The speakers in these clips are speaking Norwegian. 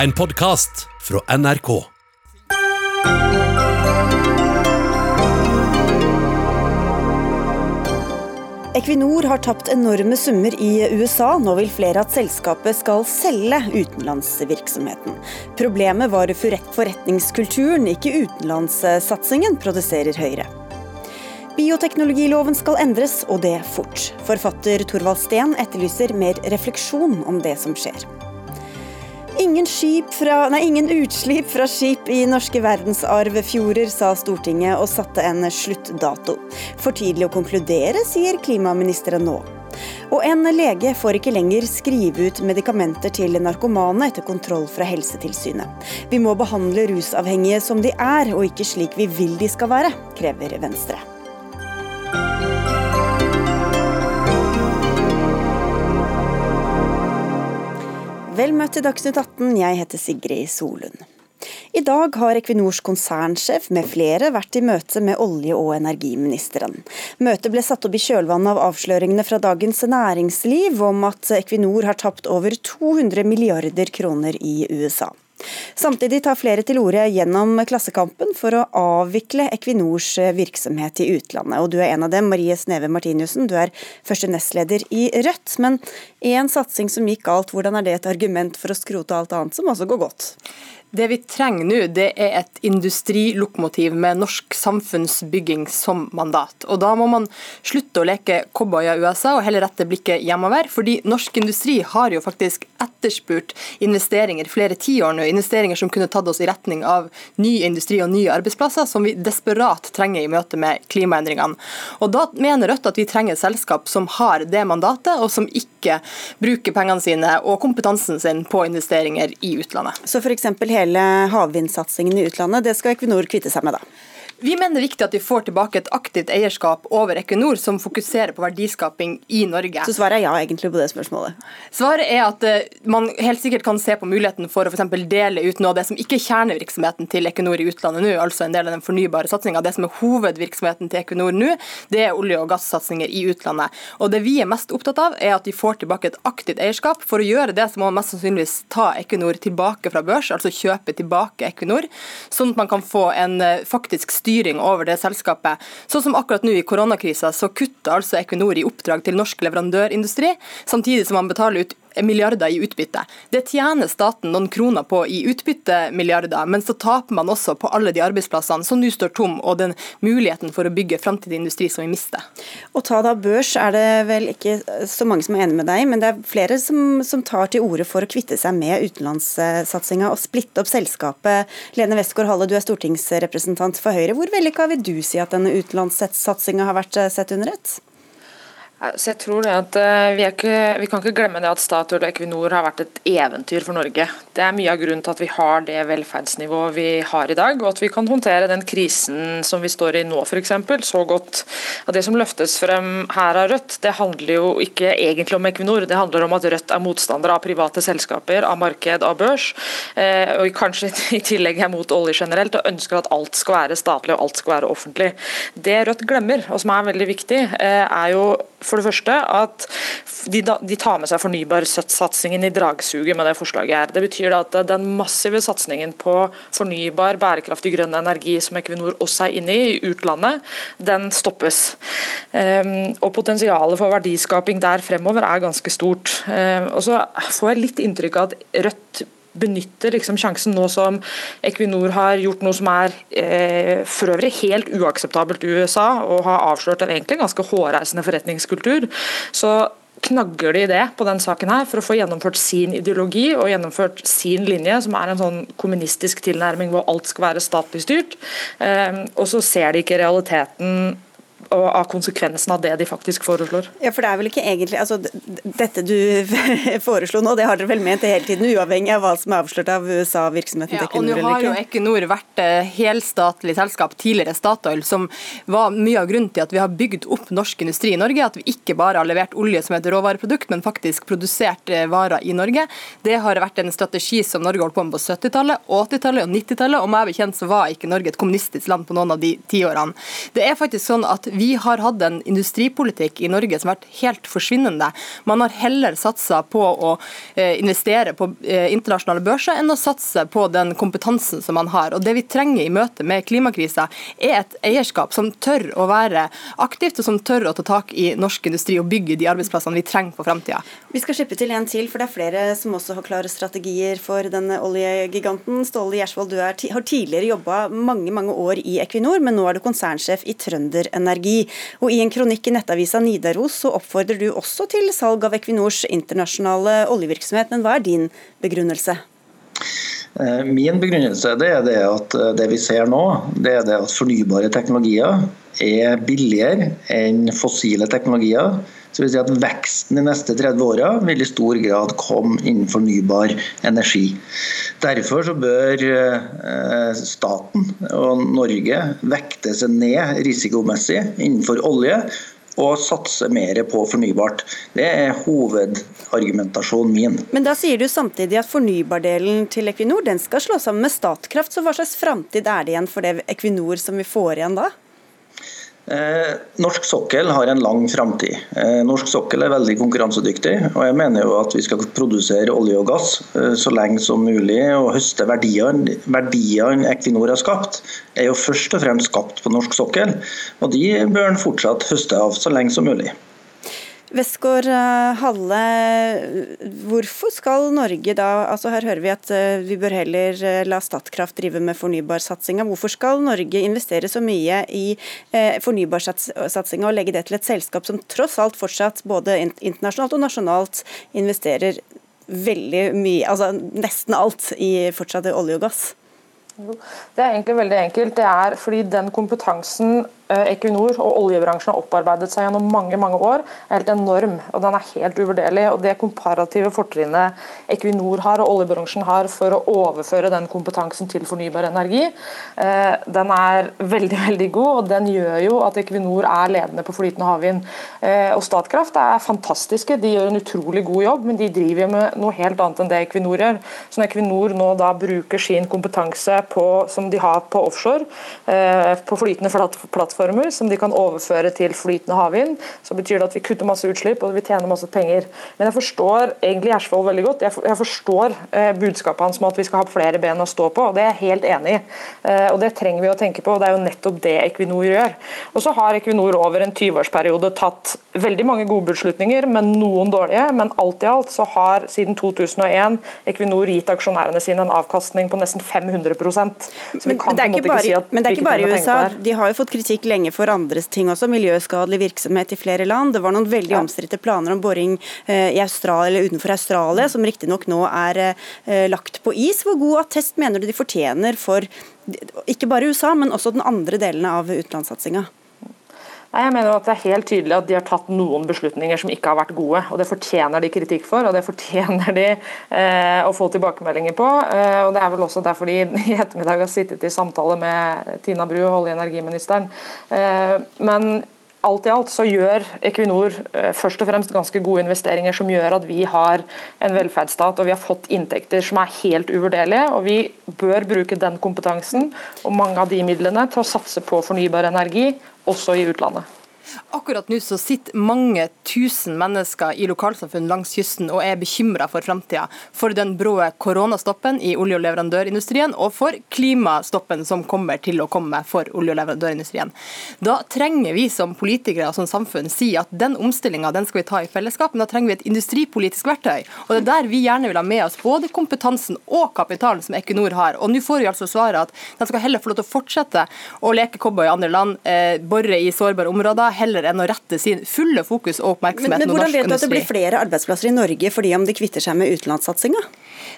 En podkast fra NRK. Equinor har tapt enorme summer i USA. Nå vil flere at selskapet skal selge utenlandsvirksomheten. Problemet var forretningskulturen, ikke utenlandssatsingen, produserer Høyre. Bioteknologiloven skal endres, og det fort. Forfatter Torvald Steen etterlyser mer refleksjon om det som skjer. Ingen, fra, nei, ingen, utslipp fra skip i norske verdensarvfjorder, sa Stortinget og satte en sluttdato. For tidlig å konkludere, sier klimaministeren nå. Og en lege får ikke lenger skrive ut medikamenter til narkomane etter kontroll fra Helsetilsynet. Vi må behandle rusavhengige som de er, og ikke slik vi vil de skal være, krever Venstre. Vel møtt til Dagsnytt 18, jeg heter Sigrid Solund. I dag har Equinors konsernsjef med flere vært i møte med olje- og energiministeren. Møtet ble satt opp i kjølvannet av avsløringene fra Dagens Næringsliv om at Equinor har tapt over 200 milliarder kroner i USA. Samtidig tar flere til orde gjennom Klassekampen for å avvikle Equinors virksomhet i utlandet. Og du er en av dem, Marie Sneve Martinussen. Du er første nestleder i Rødt. Men en satsing som gikk galt, hvordan er det et argument for å skrote alt annet som også går godt? Det vi trenger nå, det er et industrilokomotiv med norsk samfunnsbygging som mandat. Og Da må man slutte å leke cowboy i USA og heller rette blikket hjemover. fordi norsk industri har jo faktisk etterspurt investeringer flere tiår nå. Investeringer som kunne tatt oss i retning av ny industri og nye arbeidsplasser, som vi desperat trenger i møte med klimaendringene. Og Da mener Rødt at vi trenger et selskap som har det mandatet, og som ikke bruker pengene sine og kompetansen sin på investeringer i utlandet. Så for eksempel, hele havvindsatsingen i utlandet, det skal Equinor kvitte seg med, da? Vi mener det er viktig at vi får tilbake et aktivt eierskap over Equinor som fokuserer på verdiskaping i Norge. Så svaret er ja egentlig på det spørsmålet? Svaret er at uh, man helt sikkert kan se på muligheten for å f.eks. dele ut noe av det som ikke er kjernevirksomheten til Equinor i utlandet nå, altså en del av den fornybare satsinga. Det som er hovedvirksomheten til Equinor nå, det er olje- og gassatsinger i utlandet. Og Det vi er mest opptatt av, er at vi får tilbake et aktivt eierskap. For å gjøre det så må man mest sannsynligvis ta Equinor tilbake fra børs, altså kjøpe tilbake Equinor, sånn at man kan få en uh, faktisk styring styring over det selskapet. Sånn som akkurat nå i koronakrisa, så kutter altså Equinor i oppdrag til norsk leverandørindustri, samtidig som man betaler ut milliarder i utbytte. Det tjener staten noen kroner på i utbyttemilliarder, men så taper man også på alle de arbeidsplassene som nå står tom, og den muligheten for å bygge framtidig industri som vi mister. Å ta da børs er det vel ikke så mange som er enig med deg, men det er flere som, som tar til orde for å kvitte seg med utenlandssatsinga og splitte opp selskapet. Lene Westgård-Halle, du er stortingsrepresentant for Høyre. Hvor vellykka vil du si at denne utenlandssatsinga har vært sett under ett? Så jeg tror det at eh, vi, ikke, vi, kan ikke glemme det at Statoil og Equinor har vært et eventyr for Norge. Det er mye av grunnen til at vi har det velferdsnivået vi har i dag, og at vi kan håndtere den krisen som vi står i nå f.eks. så godt. Og Det som løftes frem her av Rødt, det handler jo ikke egentlig om Equinor. Det handler om at Rødt er motstander av private selskaper, av marked, av børs. Eh, og kanskje i tillegg er mot olje generelt, og ønsker at alt skal være statlig og alt skal være offentlig. Det Rødt glemmer, og som er veldig viktig, eh, er jo for det første at de, de tar med seg fornybarsatsingen i dragsuget med det forslaget her. Det betyr at den massive satsingen på fornybar, bærekraftig grønn energi som Equinor også er inne i, i utlandet, den stoppes. Um, og Potensialet for verdiskaping der fremover er ganske stort. Um, og så får jeg litt inntrykk av at Rødt benytter liksom sjansen nå som Equinor har gjort noe som er eh, for øvrig helt uakseptabelt i USA, og har avslørt en egentlig ganske hårreisende forretningskultur. Så knagger de det på den saken her for å få gjennomført sin ideologi og gjennomført sin linje, som er en sånn kommunistisk tilnærming hvor alt skal være statlig styrt. Eh, og så ser de ikke realiteten av konsekvensen av det de faktisk foreslår. Ja, for det er vel ikke egentlig altså, Dette du foreslo nå, det har dere vel ment hele tiden, uavhengig av hva som er avslørt av USA-virksomheten ja, til Equinor? Og nå har jo Equinor vært eh, helstatlig selskap, tidligere Statoil, som var mye av grunnen til at vi har bygd opp norsk industri i Norge. At vi ikke bare har levert olje som et råvareprodukt, men faktisk produsert eh, varer i Norge. Det har vært en strategi som Norge holdt på med på 70-tallet, 80-tallet og 90-tallet, og meg bekjent så var ikke Norge et kommunistisk land på noen av de tiårene. Det er faktisk sånn at vi har hatt en industripolitikk i Norge som har vært helt forsvinnende. Man har heller satsa på å eh, investere på eh, internasjonale børser enn å satse på den kompetansen som man har. Og Det vi trenger i møte med klimakrisa, er et eierskap som tør å være aktivt, og som tør å ta tak i norsk industri og bygge de arbeidsplassene vi trenger for framtida. Vi skal slippe til en til, for det er flere som også har klare strategier for denne oljegiganten. Ståle Gjersvold, du har tidligere jobba mange mange år i Equinor, men nå er du konsernsjef i Trønder Energi. Og I en kronikk i nettavisa Nidaros så oppfordrer du også til salg av Equinors internasjonale oljevirksomhet, men hva er din begrunnelse? Eh, min begrunnelse det er det at eh, det vi ser nå, det er det at fornybare teknologier er billigere enn fossile teknologier. Så vil si at Veksten de neste 30 åra vil i stor grad komme innen fornybar energi. Derfor så bør eh, staten og Norge vekte seg ned risikomessig innenfor olje og satse mer på fornybart. Det er hovedargumentasjonen min. Men da sier du samtidig at fornybardelen til Equinor den skal slå sammen med Statkraft. Så hva slags framtid er det igjen for det Equinor som vi får igjen da? Eh, norsk sokkel har en lang framtid. Eh, norsk sokkel er veldig konkurransedyktig. og Jeg mener jo at vi skal produsere olje og gass eh, så lenge som mulig og høste verdiene. Verdiene Equinor har skapt, er jo først og fremst skapt på norsk sokkel. og De bør en fortsatt høste av så lenge som mulig. Westgård eh, Halle, hvorfor skal Norge da altså Her hører vi at eh, vi bør heller eh, la Statkraft drive med fornybarsatsinga. Hvorfor skal Norge investere så mye i fornybarsatsinga og legge det til et selskap som tross alt fortsatt både internasjonalt og nasjonalt investerer veldig mye, altså nesten alt i fortsatt olje og gass? Det er egentlig veldig enkelt. Det er fordi den kompetansen Equinor og oljebransjen har opparbeidet seg gjennom mange mange år, er helt enorm. og Den er helt uvurderlig. og Det komparative fortrinnet Equinor har og oljebransjen har for å overføre den kompetansen til fornybar energi, eh, den er veldig veldig god. og Den gjør jo at Equinor er ledende på flytende havvind. Eh, og Statkraft er fantastiske, de gjør en utrolig god jobb, men de driver med noe helt annet enn det Equinor gjør. Så når Equinor nå da bruker sin kompetanse på, som de har på offshore, på flytende plattformer, plattformer som de kan overføre til flytende havvind. Så betyr det at vi kutter masse utslipp og vi tjener masse penger. Men jeg forstår egentlig Gjersvold veldig godt. Jeg forstår eh, budskapet hans om at vi skal ha flere ben å stå på, og det er jeg helt enig i. Eh, og Det trenger vi å tenke på, og det er jo nettopp det Equinor gjør. Og så har Equinor over en 20-årsperiode tatt veldig mange gode beslutninger, men noen dårlige. Men alt i alt så har siden 2001 Equinor gitt aksjonærene sine en avkastning på nesten 500 så vi kan men, det er ikke bare, si men det er ikke bare i USA. De har jo fått kritikk lenge for andres ting også, miljøskadelig virksomhet i flere land. Det var noen veldig ja. omstridte planer om boring eh, i Australia, eller utenfor Australia, som riktignok nå er eh, lagt på is. Hvor god attest mener du de fortjener for ikke bare USA, men også den andre delen av utenlandssatsinga? Nei, jeg mener at Det er helt tydelig at de har tatt noen beslutninger som ikke har vært gode. og Det fortjener de kritikk for, og det fortjener de eh, å få tilbakemeldinger på. Eh, og Det er vel også derfor de i ettermiddag har sittet i samtale med Tina Bru, olje- og energiministeren. Eh, men alt i alt så gjør Equinor eh, først og fremst ganske gode investeringer som gjør at vi har en velferdsstat og vi har fått inntekter som er helt uvurderlige. og Vi bør bruke den kompetansen og mange av de midlene til å satse på fornybar energi også i utlandet. Akkurat nå så sitter mange tusen mennesker i lokalsamfunn langs kysten og er bekymra for framtida. For den brå koronastoppen i olje- og leverandørindustrien, og for klimastoppen som kommer til å komme for olje- og leverandørindustrien. Da trenger vi som politikere og som samfunn si at den omstillinga skal vi ta i fellesskap, men da trenger vi et industripolitisk verktøy. Og Det er der vi gjerne vil ha med oss både kompetansen og kapitalen som Equinor har. Og nå får vi altså svaret at de skal heller få lov til å fortsette å leke cowboy i andre land, eh, bore i sårbare områder, heller enn å rette sin fulle fokus og oppmerksomhet men, men hvordan vet du at det blir flere arbeidsplasser i Norge fordi om de kvitter seg med utenlandssatsinga?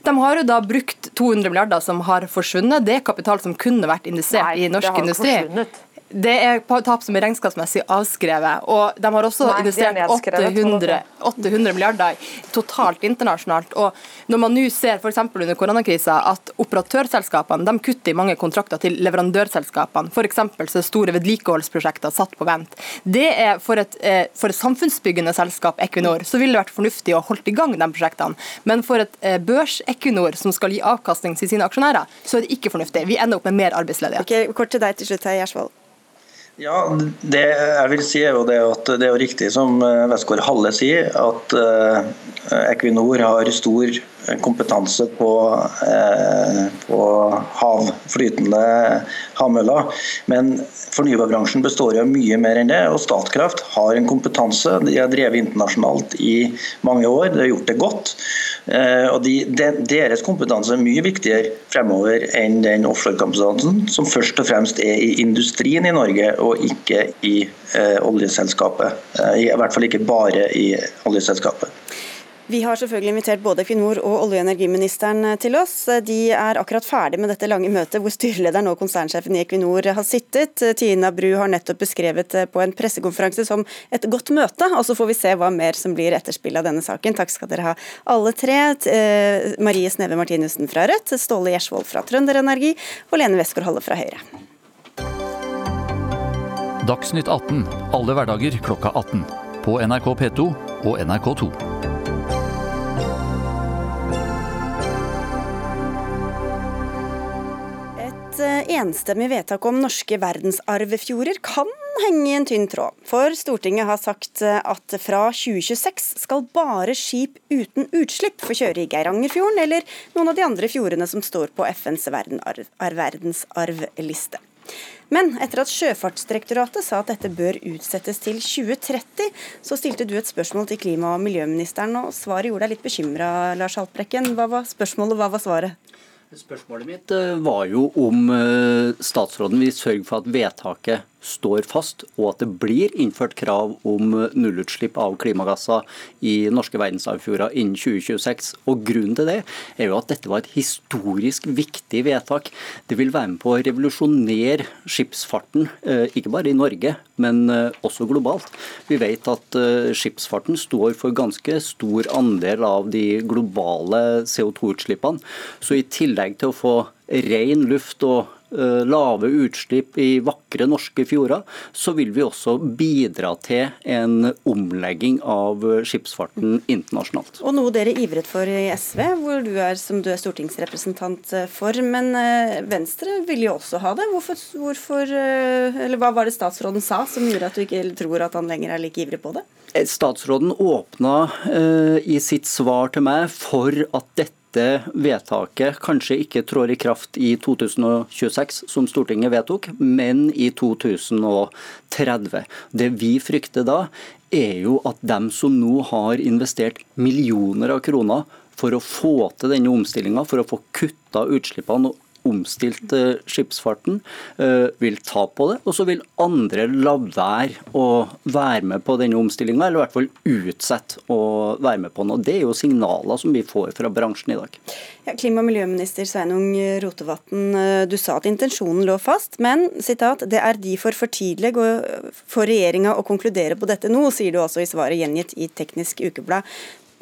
De har jo da brukt 200 milliarder som har forsvunnet. Det er kapital som kunne vært investert Nei, i norsk industri. Forsvunnet. Det er tap som er regnskapsmessig avskrevet. og De har også Nei, investert 800, 800, milliarder totalt internasjonalt. og Når man nå ser f.eks. under koronakrisa at operatørselskapene de kutter i mange kontrakter til leverandørselskapene, f.eks. så er store vedlikeholdsprosjekter satt på vent. Det er For et, eh, for et samfunnsbyggende selskap, Equinor, så ville det vært fornuftig å holde i gang de prosjektene. Men for et eh, børs-Equinor som skal gi avkastning til sine aksjonærer, så er det ikke fornuftig. Vi ender opp med mer arbeidsledighet. Okay, kort til deg til slutt, Gjersvold. Ja, det jeg vil si er jo det at det er jo riktig som eh, Westgård Halle sier, at Equinor har stor kompetanse på, på havflytende havmøller. Men Fornybarbransjen består av mye mer enn det, og Statkraft har en kompetanse. De har drevet internasjonalt i mange år, de har gjort det godt. Eh, og de, de, Deres kompetanse er mye viktigere fremover enn den offshorekompetansen som først og fremst er i industrien i Norge, og ikke i eh, oljeselskapet. Eh, I hvert fall ikke bare i oljeselskapet. Vi har selvfølgelig invitert både Equinor og olje- og energiministeren til oss. De er akkurat ferdig med dette lange møtet hvor styrelederen og konsernsjefen i Equinor har sittet. Tina Bru har nettopp beskrevet på en pressekonferanse som et godt møte, og så får vi se hva mer som blir etterspill av denne saken. Takk skal dere ha alle tre. Eh, Marie Sneve Martinussen fra Rødt, Ståle Gjersvold fra Trønder Energi og Lene Westgård-Halle fra Høyre. Dagsnytt 18 alle hverdager klokka 18. På NRK P2 og NRK2. Enstemmig vedtak om norske verdensarvfjorder kan henge i en tynn tråd. For Stortinget har sagt at fra 2026 skal bare skip uten utslipp få kjøre i Geirangerfjorden eller noen av de andre fjordene som står på FNs verdensarvliste. Men etter at Sjøfartsdirektoratet sa at dette bør utsettes til 2030, så stilte du et spørsmål til klima- og miljøministeren, og svaret gjorde deg litt bekymra, Lars Haltbrekken. Hva var spørsmålet, hva var svaret? Spørsmålet mitt eh, var jo om eh, statsråden vil sørge for at vedtaket står fast, og at det blir innført krav om nullutslipp av klimagasser i norske verdensarvfjorder innen 2026. Og Grunnen til det er jo at dette var et historisk viktig vedtak. Det vil være med på å revolusjonere skipsfarten, eh, ikke bare i Norge, men også globalt. Vi vet at skipsfarten står for ganske stor andel av de globale CO2-utslippene. Så i tillegg til å få ren luft og lave utslipp i vakre norske fjorder, så vil vi også bidra til en omlegging av skipsfarten internasjonalt. Og noe dere ivret for i SV, hvor du er, som du er stortingsrepresentant for. Men Venstre vil jo også ha det. Hvorfor, hvorfor eller Hva var det statsråden sa som gjorde at du ikke tror at han lenger er like ivrig på det? Statsråden åpna i sitt svar til meg for at dette dette vedtaket kanskje ikke trår i kraft i 2026, som Stortinget vedtok, men i 2030. Det vi frykter da, er jo at dem som nå har investert millioner av kroner for å få til denne omstillinga, for å få kutta utslippene og omstilt eh, skipsfarten, eh, vil ta på det. Og så vil andre la være å være med på denne omstillinga, eller i hvert fall utsette å være med på den. Og Det er jo signaler som vi får fra bransjen i dag. Ja, klima- og miljøminister Sveinung Rotevatn, eh, du sa at intensjonen lå fast, men sitat, det er derfor for tidlig for regjeringa å konkludere på dette nå, sier du også i svaret gjengitt i Teknisk Ukeblad.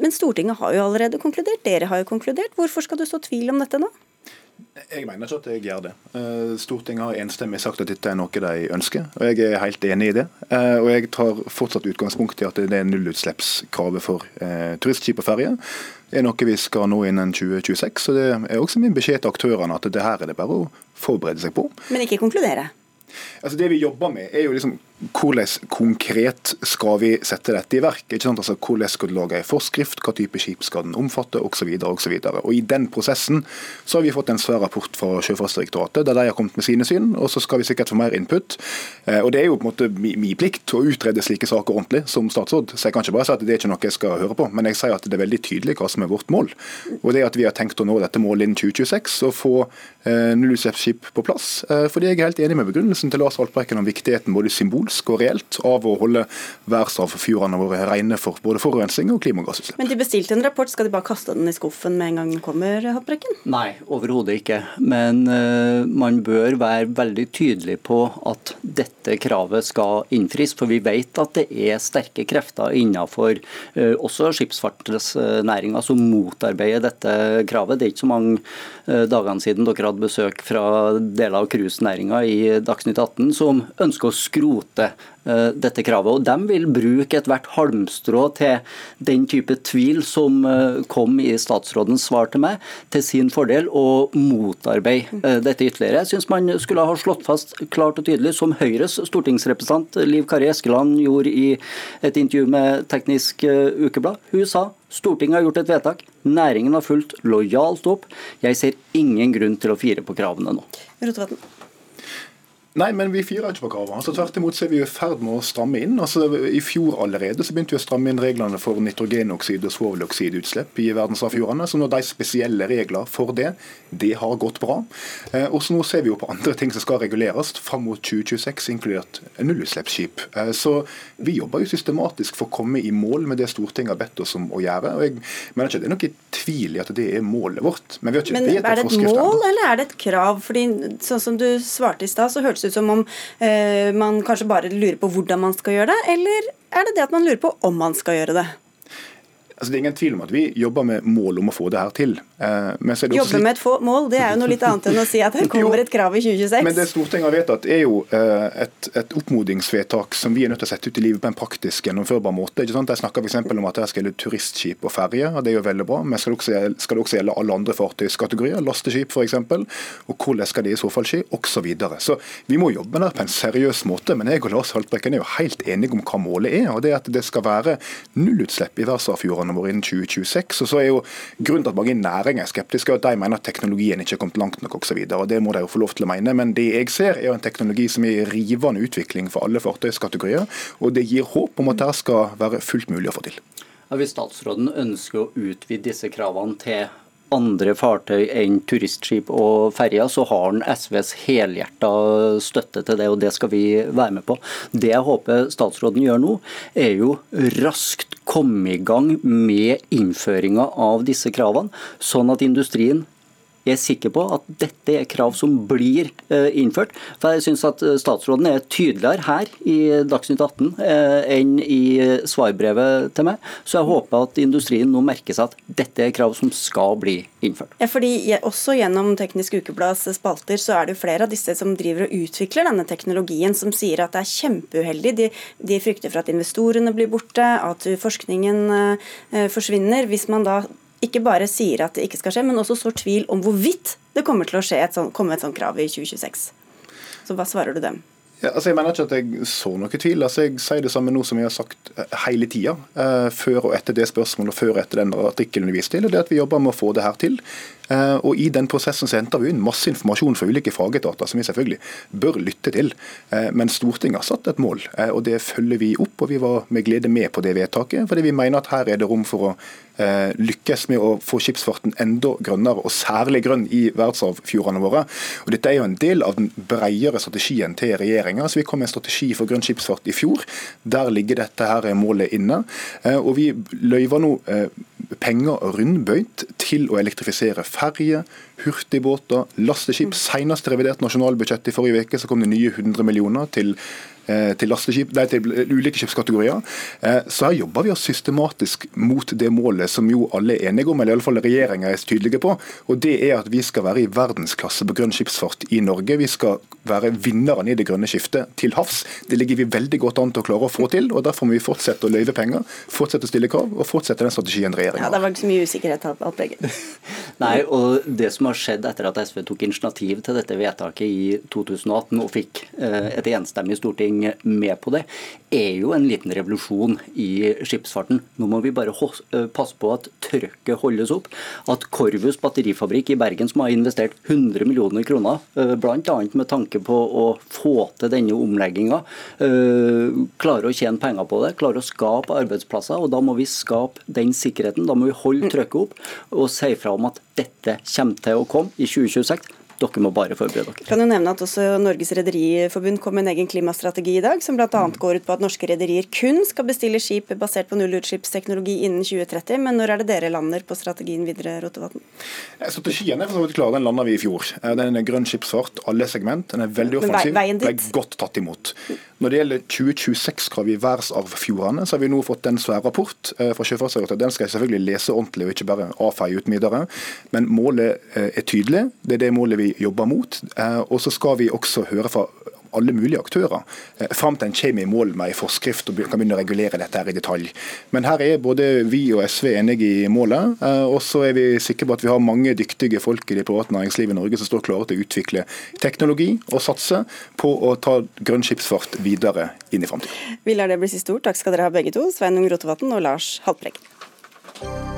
Men Stortinget har jo allerede konkludert, dere har jo konkludert. Hvorfor skal du så tvil om dette nå? Jeg mener ikke at jeg gjør det. Eh, Stortinget har enstemmig sagt at dette er noe de ønsker, og jeg er helt enig i det. Eh, og jeg tar fortsatt utgangspunkt i at det er nullutslippskravet for eh, turistskip og ferjer er noe vi skal nå innen 2026. Så det er også min beskjed til aktørene at det her er det bare å forberede seg på. Men ikke konkludere? Altså Det vi jobber med, er jo liksom hvordan konkret skal vi sette dette i verk? Ikke sant? Altså, hvordan skal du lage en forskrift, hva type skip skal den omfatte, osv. Og I den prosessen så har vi fått en svær rapport fra Sjøfartsdirektoratet, der de har kommet med sine syn. og Så skal vi sikkert få mer input. Eh, og Det er jo på en måte min plikt å utrede slike saker ordentlig som statsråd. Så jeg kan ikke bare si at det er ikke noe jeg skal høre på, men jeg sier at det er veldig tydelig hva som er vårt mål. Og det er at Vi har tenkt å nå dette målet innen 2026 og få eh, nullutslippsskip på plass. Eh, fordi jeg er helt enig med begrunnelsen til Lars Haltbrekken om viktigheten både symbol symbolsk og reelt av å holde verdensarvfjordene våre rene for både forurensning og klimagassutslipp. Men de bestilte en rapport, skal de bare kaste den i skuffen med en gang den kommer, Hattbrekken? Nei, overhodet ikke. Men uh, man bør være veldig tydelig på at dette kravet skal innfris. For vi vet at det er sterke krefter innenfor uh, også skipsfartsnæringa som motarbeider dette kravet. Det er ikke så mange uh, dagene siden dere hadde besøk fra deler av cruisenæringa i Dagsnytt 18 som ønsker å skrote støtter uh, dette kravet. Og de vil bruke ethvert halmstrå til den type tvil som uh, kom i statsrådens svar til meg, til sin fordel og motarbeide uh, dette ytterligere. Jeg syns man skulle ha slått fast klart og tydelig, som Høyres stortingsrepresentant Liv Kari Eskeland gjorde i et intervju med Teknisk Ukeblad. Hun sa Stortinget har gjort et vedtak. Næringen har fulgt lojalt opp. Jeg ser ingen grunn til å fire på kravene nå. Rotevatn. Nei, men vi firer ikke på kravene. Altså, tvert imot så er vi i ferd med å stramme inn. Altså, I fjor allerede så begynte vi å stramme inn reglene for nitrogenoksid og svoveloksidutslipp i verdensarvfjordene. Så nå de spesielle regler for det, det har gått bra. Eh, og så nå ser vi jo på andre ting som skal reguleres fram mot 2026, inkludert nullutslippsskip. Eh, så vi jobber jo systematisk for å komme i mål med det Stortinget har bedt oss om å gjøre. og jeg mener ikke det er noe tvil i at det er målet vårt. Men, vi har ikke men er det et mål, eller er det et krav? Fordi sånn som du svarte i stad, så hørtes hørtes ut som om eh, man kanskje bare lurer på hvordan man skal gjøre det, eller er det det at man lurer på om man skal gjøre det? Altså, det er ingen tvil om at vi jobber med mål om å få det her til. jobber Jobbe med et mål, det er jo noe litt annet enn å si at det kommer et krav i 2026. Men det Stortinget har vedtatt er jo eh, et, et oppmodingsvedtak som vi er nødt til å sette ut i livet på en praktisk gjennomførbar måte. ikke sant? Der snakker f.eks. om at det skal gjelde turistskip og ferje, og det er jo veldig bra. Men skal det også, skal det også gjelde alle andre fartøyskategorier, lasteskip f.eks. Og hvordan skal det i så fall skje, osv. Så, videre. så vi må jobbe med det på en seriøs måte. Men jeg og Lars Haltbrekken er jo helt enige om hva målet er, og det er at det skal være nullutslipp i verdensarvfjordene målene våre innen 2026. Og så er jo Grunnen til at mange næringer er skeptiske, at de mener at teknologien ikke er kommet langt nok osv. Det må de jo få lov til å mene. Men det jeg ser, er jo en teknologi som er i rivende utvikling for alle fartøyskategorier. Og det gir håp om at det skal være fullt mulig å få til. Hvis statsråden ønsker å utvide disse kravene til andre fartøy enn turistskip og ferjer, så har han SVs helhjerta støtte til det, og det skal vi være med på. Det jeg håper statsråden gjør nå, er jo raskt komme i gang med innføringa av disse kravene, sånn at industrien jeg er sikker på at dette er krav som blir eh, innført. For jeg syns at eh, statsråden er tydeligere her i Dagsnytt 18 eh, enn i svarbrevet til meg. Så jeg håper at industrien nå merker seg at dette er krav som skal bli innført. Ja, fordi Også gjennom Teknisk Ukeblads spalter så er det jo flere av disse som driver og utvikler denne teknologien, som sier at det er kjempeuheldig. De, de frykter for at investorene blir borte, at forskningen forsvinner. Hvis man da ikke bare sier at det ikke skal skje, men også sår tvil om hvorvidt det kommer til å et sånt, komme et sånt krav i 2026. Så hva svarer du dem? Ja, altså jeg mener ikke at jeg så noe tvil. Altså jeg sier det samme nå som jeg har sagt eh, hele tida. Eh, før og etter det spørsmålet og før og etter den artikkelen du viste til. og det at Vi jobber med å få det her til. Eh, og I den prosessen så henter vi inn masse informasjon fra ulike fagetater som vi selvfølgelig bør lytte til. Eh, men Stortinget har satt et mål, eh, og det følger vi opp. og Vi var med glede med på det vedtaket, fordi vi mener at her er det rom for å lykkes med å få skipsfarten enda grønnere, og særlig grønn i verdensarvfjordene våre. Og Dette er jo en del av den bredere strategien til regjeringa. Vi kom med en strategi for grønn skipsfart i fjor. Der ligger dette her målet inne. Og Vi løyver nå penger rundbøyt til å elektrifisere ferje, hurtigbåter, lasteskip. Senest revidert nasjonalbudsjett i forrige uke så kom det nye 100 millioner til Eh, til, lasteskip, nei, til ulike skipskategorier. Eh, så her jobber vi oss systematisk mot det målet som jo alle er enige om, eller i alle fall regjeringa er tydelige på. og Det er at vi skal være i verdensklasse på grønn skipsfart i Norge. Vi skal være vinnerne i det grønne skiftet til havs. Det ligger vi veldig godt an til å klare å få til. og Derfor må vi fortsette å løyve penger, fortsette å stille krav og fortsette den strategien regjeringa har. Ja, det var ikke så mye usikkerhet alt begge. Nei, og Det som har skjedd etter at SV tok initiativ til dette vedtaket i 2018 og fikk eh, et enstemmig storting med på det, er jo en liten revolusjon i skipsfarten. Nå må vi bare eh, passe på at trøkket holdes opp. At Korvus batterifabrikk i Bergen, som har investert 100 millioner kroner, eh, bl.a. med tanke på å få til denne omlegginga, klarer å tjene penger på det, klarer å skape arbeidsplasser. og Da må vi skape den sikkerheten. Da må vi holde trøkket opp og si fra om at dette kommer til å komme i 2026. Dere må bare forberede dere. Kan jo nevne at også Norges Rederiforbund kom med en egen klimastrategi i dag, som bl.a. går ut på at norske rederier kun skal bestille skip basert på nullutslippsteknologi innen 2030. Men når er det dere lander på strategien videre, Rotevatn? Strategien er for så vidt klar, den landa vi i fjor. Den er grønn skipsfart, alle segment. Den er veldig offensiv. Men? Ble godt tatt imot. Når det gjelder 2026-krav i verdensarvfjordene, så har vi nå fått en svær rapport eh, fra Sjøfartsdirektoratet. Den skal jeg selvfølgelig lese ordentlig og ikke bare avfeie uten videre. Men målet eh, er tydelig. Det er det målet vi jobber mot. Eh, og så skal vi også høre fra alle mulige aktører, eh, fram til en kommer i mål med en forskrift og kan begynne å regulere dette her i detalj. Men her er både vi og SV enige i målet, og så er vi sikre på at vi har mange dyktige folk i det private næringslivet i Norge som står klare til å utvikle teknologi og satse på å ta grønn skipsfart videre inn i framtida. Vi lar det bli siste ord. Takk skal dere ha begge to, Sveinung Rotevatn og Lars Haltbreggen.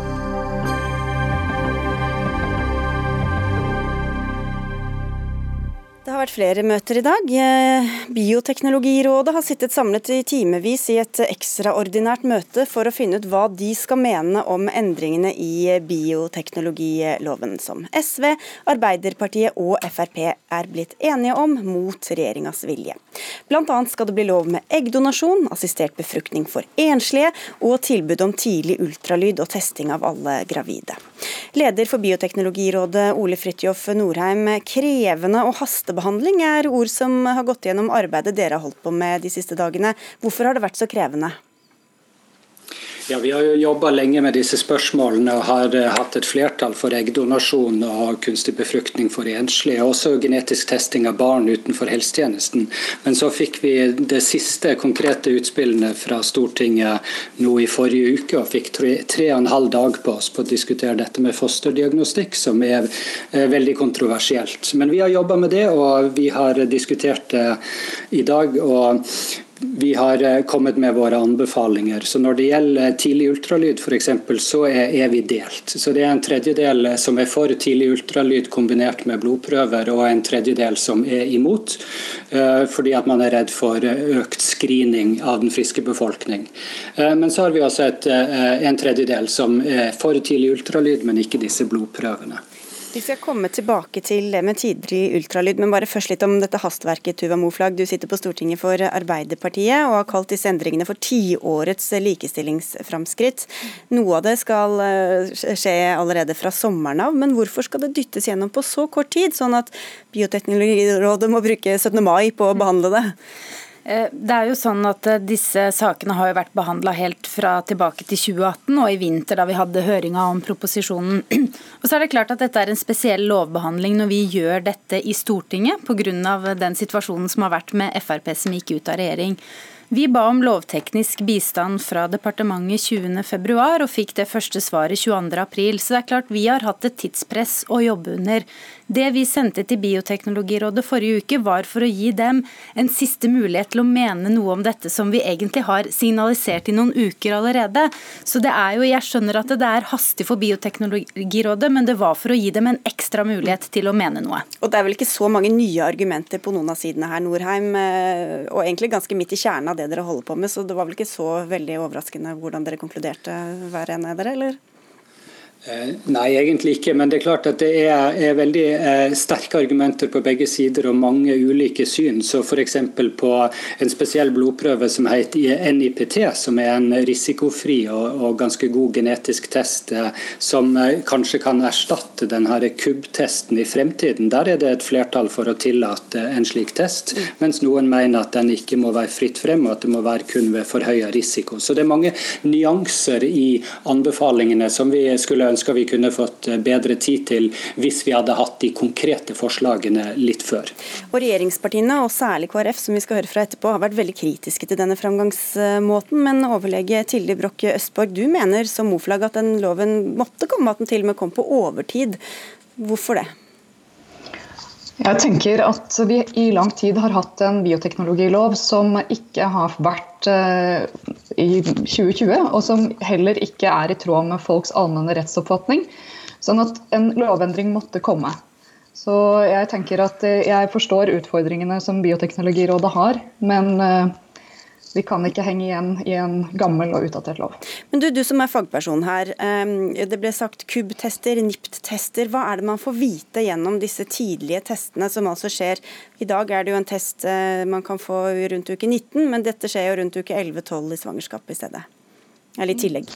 Det har vært flere møter i dag. Eh, Bioteknologirådet har sittet samlet i timevis i et ekstraordinært møte for å finne ut hva de skal mene om endringene i bioteknologiloven, som SV, Arbeiderpartiet og Frp er blitt enige om, mot regjeringas vilje. Annet skal det bli lov med eggdonasjon, assistert befruktning for enslige og tilbud om tidlig ultralyd og testing av alle gravide. Leder for Bioteknologirådet, Ole Fridtjof Norheim, krevende og haste hastebehandling er ord som har gått gjennom arbeidet dere har holdt på med de siste dagene. Hvorfor har det vært så krevende? Ja, Vi har jo jobba lenge med disse spørsmålene og har uh, hatt et flertall for eggdonasjon og kunstig befruktning for enslige. Også genetisk testing av barn utenfor helsetjenesten. Men så fikk vi det siste konkrete utspillene fra Stortinget nå i forrige uke, og fikk tre, tre og en halv dag på oss på å diskutere dette med fosterdiagnostikk, som er uh, veldig kontroversielt. Men vi har jobba med det, og vi har diskutert det i dag. og vi har eh, kommet med våre anbefalinger. Så Når det gjelder tidlig ultralyd f.eks., så er, vi delt. Så Det er en tredjedel som er for tidlig ultralyd kombinert med blodprøver, og en tredjedel som er imot. Eh, fordi at man er redd for økt screening av den friske befolkning. Eh, men så har vi også et, en tredjedel som er for tidlig ultralyd, men ikke disse blodprøvene. Vi skal komme tilbake til det med tidlig ultralyd, men bare først litt om dette hastverket. Tuva Moflag, du sitter på Stortinget for Arbeiderpartiet og har kalt disse endringene for tiårets likestillingsframskritt. Noe av det skal eh, skje allerede fra sommeren av, men hvorfor skal det dyttes gjennom på så kort tid, sånn at Bioteknologirådet må bruke 17. mai på å behandle det? Eh, det er jo sånn at eh, Disse sakene har jo vært behandla helt fra tilbake til 2018 og i vinter da vi hadde høringa om proposisjonen. Og så er det klart at Dette er en spesiell lovbehandling når vi gjør dette i Stortinget pga. den situasjonen som har vært med Frp som gikk ut av regjering. Vi ba om lovteknisk bistand fra departementet 20.2 og fikk det første svaret 22.4. Så det er klart vi har hatt et tidspress å jobbe under. Det vi sendte til Bioteknologirådet forrige uke, var for å gi dem en siste mulighet til å mene noe om dette som vi egentlig har signalisert i noen uker allerede. Så det er jo, Jeg skjønner at det er hastig for Bioteknologirådet, men det var for å gi dem en ekstra mulighet til å mene noe. Og Det er vel ikke så mange nye argumenter på noen av sidene her, Norheim, eh, og egentlig ganske midt i kjernen av det dere holder på med, så det var vel ikke så veldig overraskende hvordan dere konkluderte hver ene av dere, eller? Eh, nei, egentlig ikke. Men det er klart at det er, er veldig eh, sterke argumenter på begge sider og mange ulike syn. Så F.eks. på en spesiell blodprøve som heter NIPT, som er en risikofri og, og ganske god genetisk test eh, som eh, kanskje kan erstatte denne KUB-testen i fremtiden. Der er det et flertall for å tillate en slik test, mens noen mener at den ikke må være fritt frem, og at det må være kun ved forhøya risiko. Så det er mange nyanser i anbefalingene som vi skulle ønsker vi kunne fått eh, bedre tid til hvis vi hadde hatt de konkrete forslagene litt før. Og Regjeringspartiene, og særlig KrF, som vi skal høre fra etterpå, har vært veldig kritiske til denne framgangsmåten. Men overlege Tilde Brokke Østborg, du mener som Moflag at den loven måtte komme, at den til og med kom på overtid. Hvorfor det? Jeg tenker at vi i lang tid har hatt en bioteknologilov som ikke har vært uh, i 2020, og som heller ikke er i tråd med folks allmenne rettsoppfatning. Sånn at en lovendring måtte komme. Så jeg tenker at eh, jeg forstår utfordringene som Bioteknologirådet har, men uh, vi kan ikke henge igjen i en gammel og utdatert lov. Men du, du som er fagperson her. Det ble sagt KUB-tester, NIPT-tester. Hva er det man får vite gjennom disse tidlige testene som altså skjer? I dag er det jo en test eh, man kan få rundt uke 19, men dette skjer jo rundt uke 11-12 i svangerskapet i stedet. Eller i tillegg.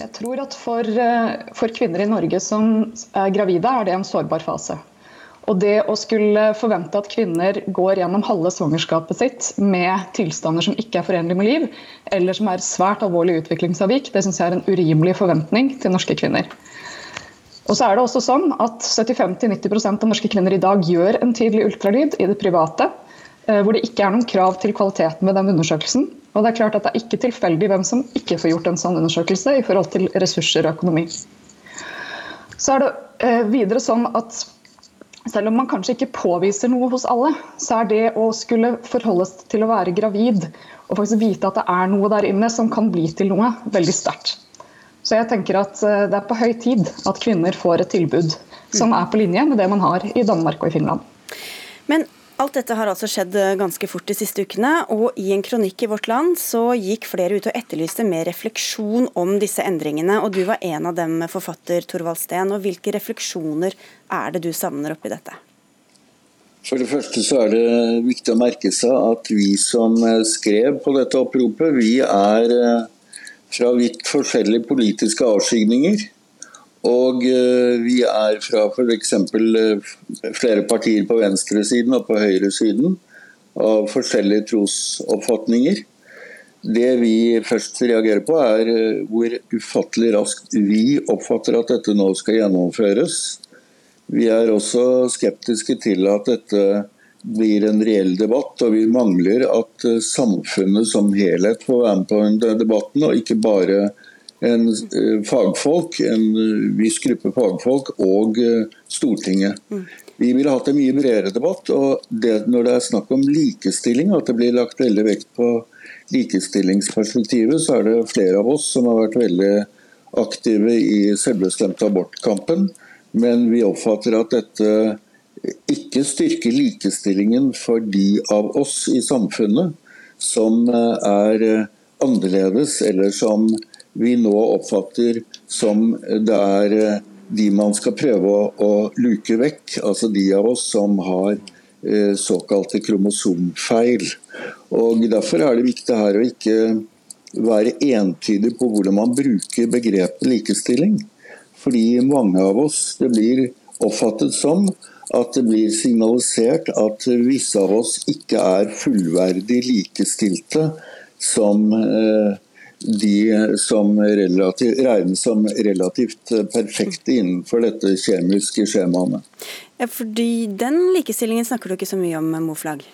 Jeg tror at for, eh, for kvinner i Norge som er gravide, er det en sårbar fase. Og det å skulle forvente at kvinner går gjennom halve svangerskapet sitt med tilstander som ikke er forenlige med liv, eller som er svært alvorlig utviklingsavvik, det syns jeg er en urimelig forventning til norske kvinner. Og så er det også sånn at 75-90% av norske kvinner i dag gjør en tidlig ultralyd i det private. hvor det ikke er noen krav til kvaliteten ved den undersøkelsen. Og Det er klart at det er ikke tilfeldig hvem som ikke får gjort en sånn undersøkelse i forhold til ressurser og økonomi. Så er det videre sånn at selv om man kanskje ikke påviser noe hos alle, så er det å skulle forholdes til å være gravid og faktisk vite at det er noe der inne som kan bli til noe, veldig sterkt. Så jeg tenker at eh, det er på høy tid at kvinner får et tilbud som er på linje med det man har i Danmark og i Finland. Men alt dette har altså skjedd eh, ganske fort de siste ukene, og i en kronikk i Vårt Land så gikk flere ut og etterlyste mer refleksjon om disse endringene, og du var en av dem, forfatter Torvald Steen. Og hvilke refleksjoner er det du savner oppi dette? For det første så er det viktig å merke seg at vi som eh, skrev på dette oppropet, vi er fra vidt forskjellige politiske avskygninger. Og eh, vi er fra f.eks. Eh, flere partier på venstresiden og på høyresiden av forskjellige trosoppfatninger. Det vi først reagerer på, er eh, hvor ufattelig raskt vi oppfatter at dette nå skal gjennomføres. Vi er også skeptiske til at dette blir en reell debatt, og vi mangler at samfunnet som helhet får være med på den debatten, og ikke bare en eh, fagfolk, en eh, viss gruppe fagfolk og Stortinget. Vi ville hatt en mye bredere debatt. og det, Når det er snakk om likestilling, at det blir lagt veldig vekt på likestillingsperspektivet, så er det flere av oss som har vært veldig aktive i selvbestemte abortkampen. Men vi oppfatter at dette ikke styrker likestillingen for de av oss i samfunnet som eh, er eh, annerledes, eller som vi nå oppfatter som det er eh, de man skal prøve å, å luke vekk. Altså de av oss som har eh, såkalte kromosomfeil. Og Derfor er det viktig her å ikke være entydig på hvordan man bruker begrepet likestilling. Fordi mange av oss, det blir oppfattet som at det blir signalisert at visse av oss ikke er fullverdig likestilte som eh, de som relativt, regnes som relativt perfekte innenfor dette kjemiske skjemaene. Ja, fordi Den likestillingen snakker du ikke så mye om, Moflag?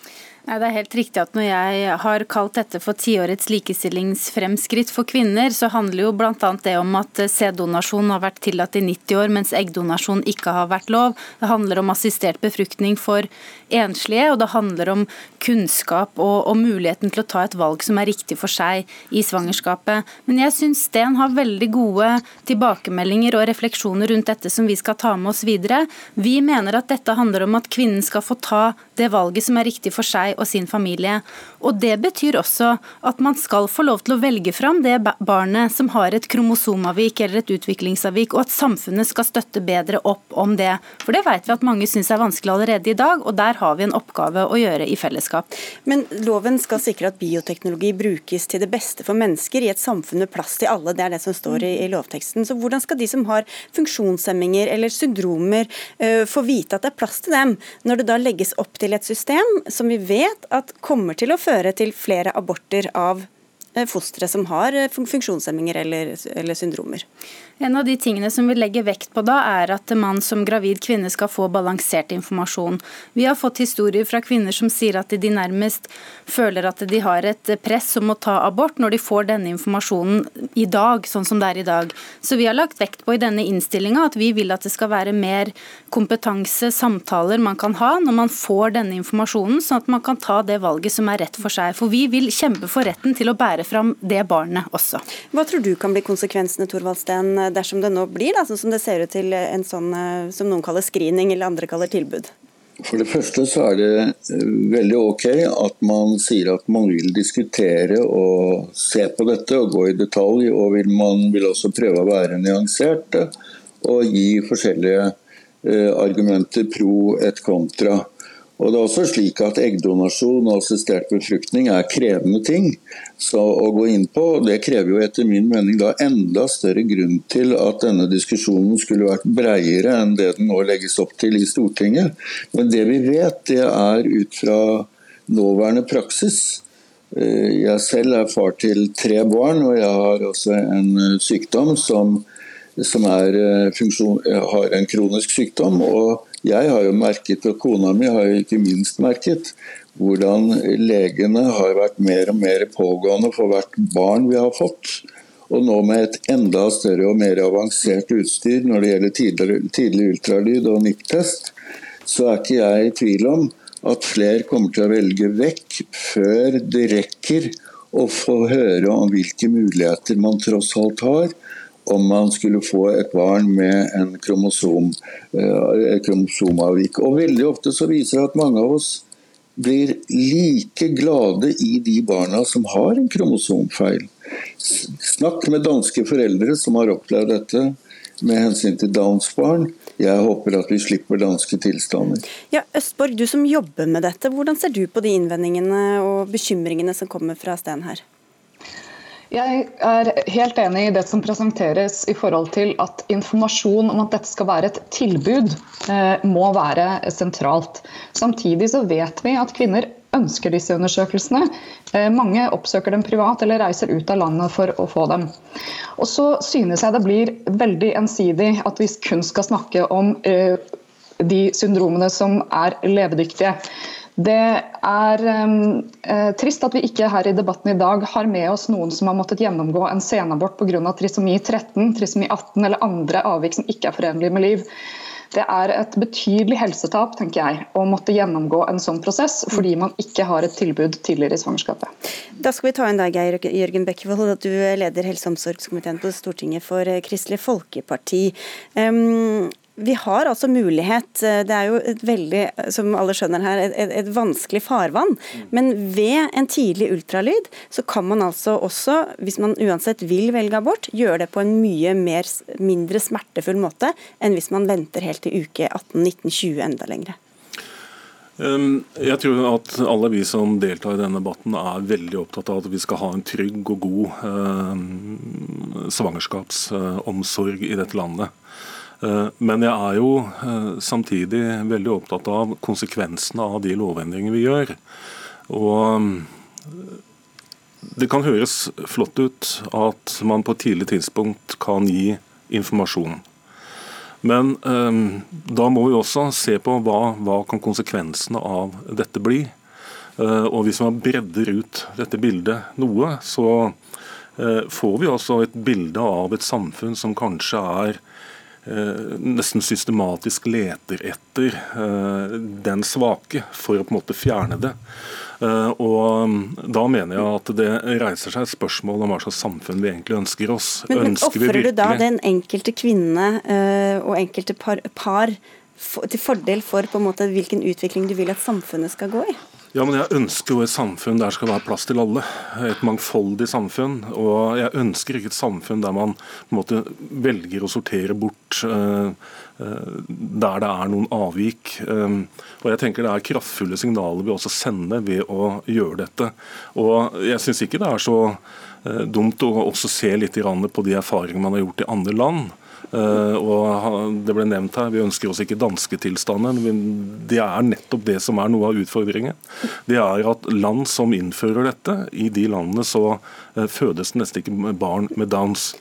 Nei, Det er helt riktig at når jeg har kalt dette for tiårets likestillingsfremskritt for kvinner, så handler jo bl.a. det om at sæddonasjon har vært tillatt i 90 år, mens eggdonasjon ikke har vært lov. Det handler om assistert befruktning for enslige, og det handler om kunnskap og, og muligheten til å ta et valg som er riktig for seg i svangerskapet. Men jeg syns Sten har veldig gode tilbakemeldinger og refleksjoner rundt dette som vi skal ta med oss videre. Vi mener at dette handler om at kvinnen skal få ta det valget som er riktig for seg og sin familie. Og Det betyr også at man skal få lov til å velge fram det barnet som har et kromosomavvik eller et utviklingsavvik, og at samfunnet skal støtte bedre opp om det. For det vet vi at mange syns er vanskelig allerede i dag, og der har vi en oppgave å gjøre i fellesskap. Men loven skal sikre at bioteknologi brukes til det beste for mennesker i et samfunn med plass til alle, det er det som står i, i lovteksten. Så hvordan skal de som har funksjonshemminger eller syndromer uh, få vite at det er plass til dem, når det da legges opp til et system som vi vet at kommer til å føre til flere aborter av fostre som har eh, funksjonshemminger eller, eller syndromer. En av de tingene som vi legger vekt på da, er at man som gravid kvinne skal få balansert informasjon. Vi har fått historier fra kvinner som sier at de nærmest føler at de har et press om å ta abort når de får denne informasjonen i dag, sånn som det er i dag. Så vi har lagt vekt på i denne innstillinga at vi vil at det skal være mer kompetanse, samtaler man kan ha når man får denne informasjonen, sånn at man kan ta det valget som er rett for seg. For vi vil kjempe for retten til å bære fram det barnet også. Hva tror du kan bli konsekvensene, Torvald Steen? dersom det nå blir da, sånn som det ser ut til en sånn eh, som noen kaller screening eller andre kaller tilbud? For det første så er det eh, veldig ok at man sier at man vil diskutere og se på dette og gå i detalj. Og vil man vil også prøve å være nyansert og gi forskjellige eh, argumenter pro et kontra. Og det er også slik at Eggdonasjon og assistert befruktning er krevende ting så å gå inn på. Det krever jo etter min mening da enda større grunn til at denne diskusjonen skulle vært breiere enn det den nå legges opp til i Stortinget. Men det vi vet, det er ut fra nåværende praksis. Eh, jeg selv er far til tre barn, og jeg har også en eh, sykdom som, som eh, funksjon, har en kronisk sykdom. og jeg har jo merket, og kona mi har jo ikke minst merket, hvordan legene har vært mer og mer pågående for hvert barn vi har fått. Og nå med et enda større og mer avansert utstyr når det gjelder tidlig, ultralyd og NIPT-test, så er ikke jeg i tvil om at flere kommer til å velge vekk før det rekker å få høre om hvilke muligheter man tross alt har om man skulle få et barn med en kromosom, et kromosomavvik. Og Veldig ofte så viser det at mange av oss blir like glade i de barna som har en kromosomfeil. Snakk med danske foreldre som har opplevd dette med hensyn til Downs barn. Jeg håper at vi slipper danske tilstander. Ja, Østborg, du som jobber med dette, hvordan ser du på de innvendingene og bekymringene som kommer fra Sten her? Jeg er helt enig i det som presenteres i forhold til at informasjon om at dette skal være et tilbud, eh, må være sentralt. Samtidig så vet vi at kvinner ønsker disse undersøkelsene. Eh, mange oppsøker dem privat eller reiser ut av landet for å få dem. Og så synes jeg det blir veldig ensidig at vi kun skal snakke om eh, de syndromene som er levedyktige. Det er eh, trist at vi ikke her i debatten i dag har med oss noen som har måttet gjennomgå en senabort pga. trisomi 13, trisomi 18 eller andre avvik som ikke er forenlige med liv. Det er et betydelig helsetap tenker jeg, å måtte gjennomgå en sånn prosess fordi man ikke har et tilbud tidligere i svangerskapet. Da skal vi ta inn deg, Geir Jørgen Bekkevold. Du leder helse- og omsorgskomiteen på Stortinget for Kristelig Folkeparti. Um, vi har altså mulighet, eh, det er jo et veldig, som alle skjønner her, et, et, vanskelig farvann. Men ved en tidlig ultralyd så kan man altså også, hvis man uansett vil velge abort, gjøre det på en mye mer, mindre smertefull måte enn hvis man venter helt til uke 18-19-20 enda lengre. Um, jeg tror at alle vi som deltar i denne debatten er veldig opptatt av at vi skal ha en trygg og god eh, svangerskapsomsorg i dette landet. Eh, men jeg er jo eh, samtidig veldig opptatt av konsekvensene av de lovendringene vi gjør. Og eh, det kan høres flott ut at man på et tidlig tidspunkt kan gi informasjon. Men da må vi også se på hva, hva kan konsekvensene av dette bli. og hvis man bredder ut dette bildet noe, så får vi også et bilde av et samfunn som kanskje er nesten systematisk leter etter eh, den svake for å på en måte fjerne det. Eh, og mm, Da mener jeg at det reiser seg et spørsmål om hva slags samfunn vi egentlig ønsker oss. Men, men Ofrer du da den enkelte kvinne og enkelte par, par til fordel for på en måte hvilken utvikling du vil at samfunnet skal gå i? Ja, men Jeg ønsker jo et samfunn der det skal være plass til alle. Et mangfoldig samfunn. Og jeg ønsker ikke et samfunn der man på en måte velger å sortere bort uh, uh, der det er noen avvik. Eh, og jeg tenker Det er kraftfulle signaler vi også sender ved å gjøre dette. Og Jeg syns ikke det er så eh, dumt å også se litt på de erfaringene man har gjort i andre land. Uh, og Det ble nevnt her, vi ønsker oss ikke danske tilstander. Men det er nettopp det som er noe av utfordringen. Det er at land som innfører dette, i de landene så uh, fødes det nesten ikke barn med Downs.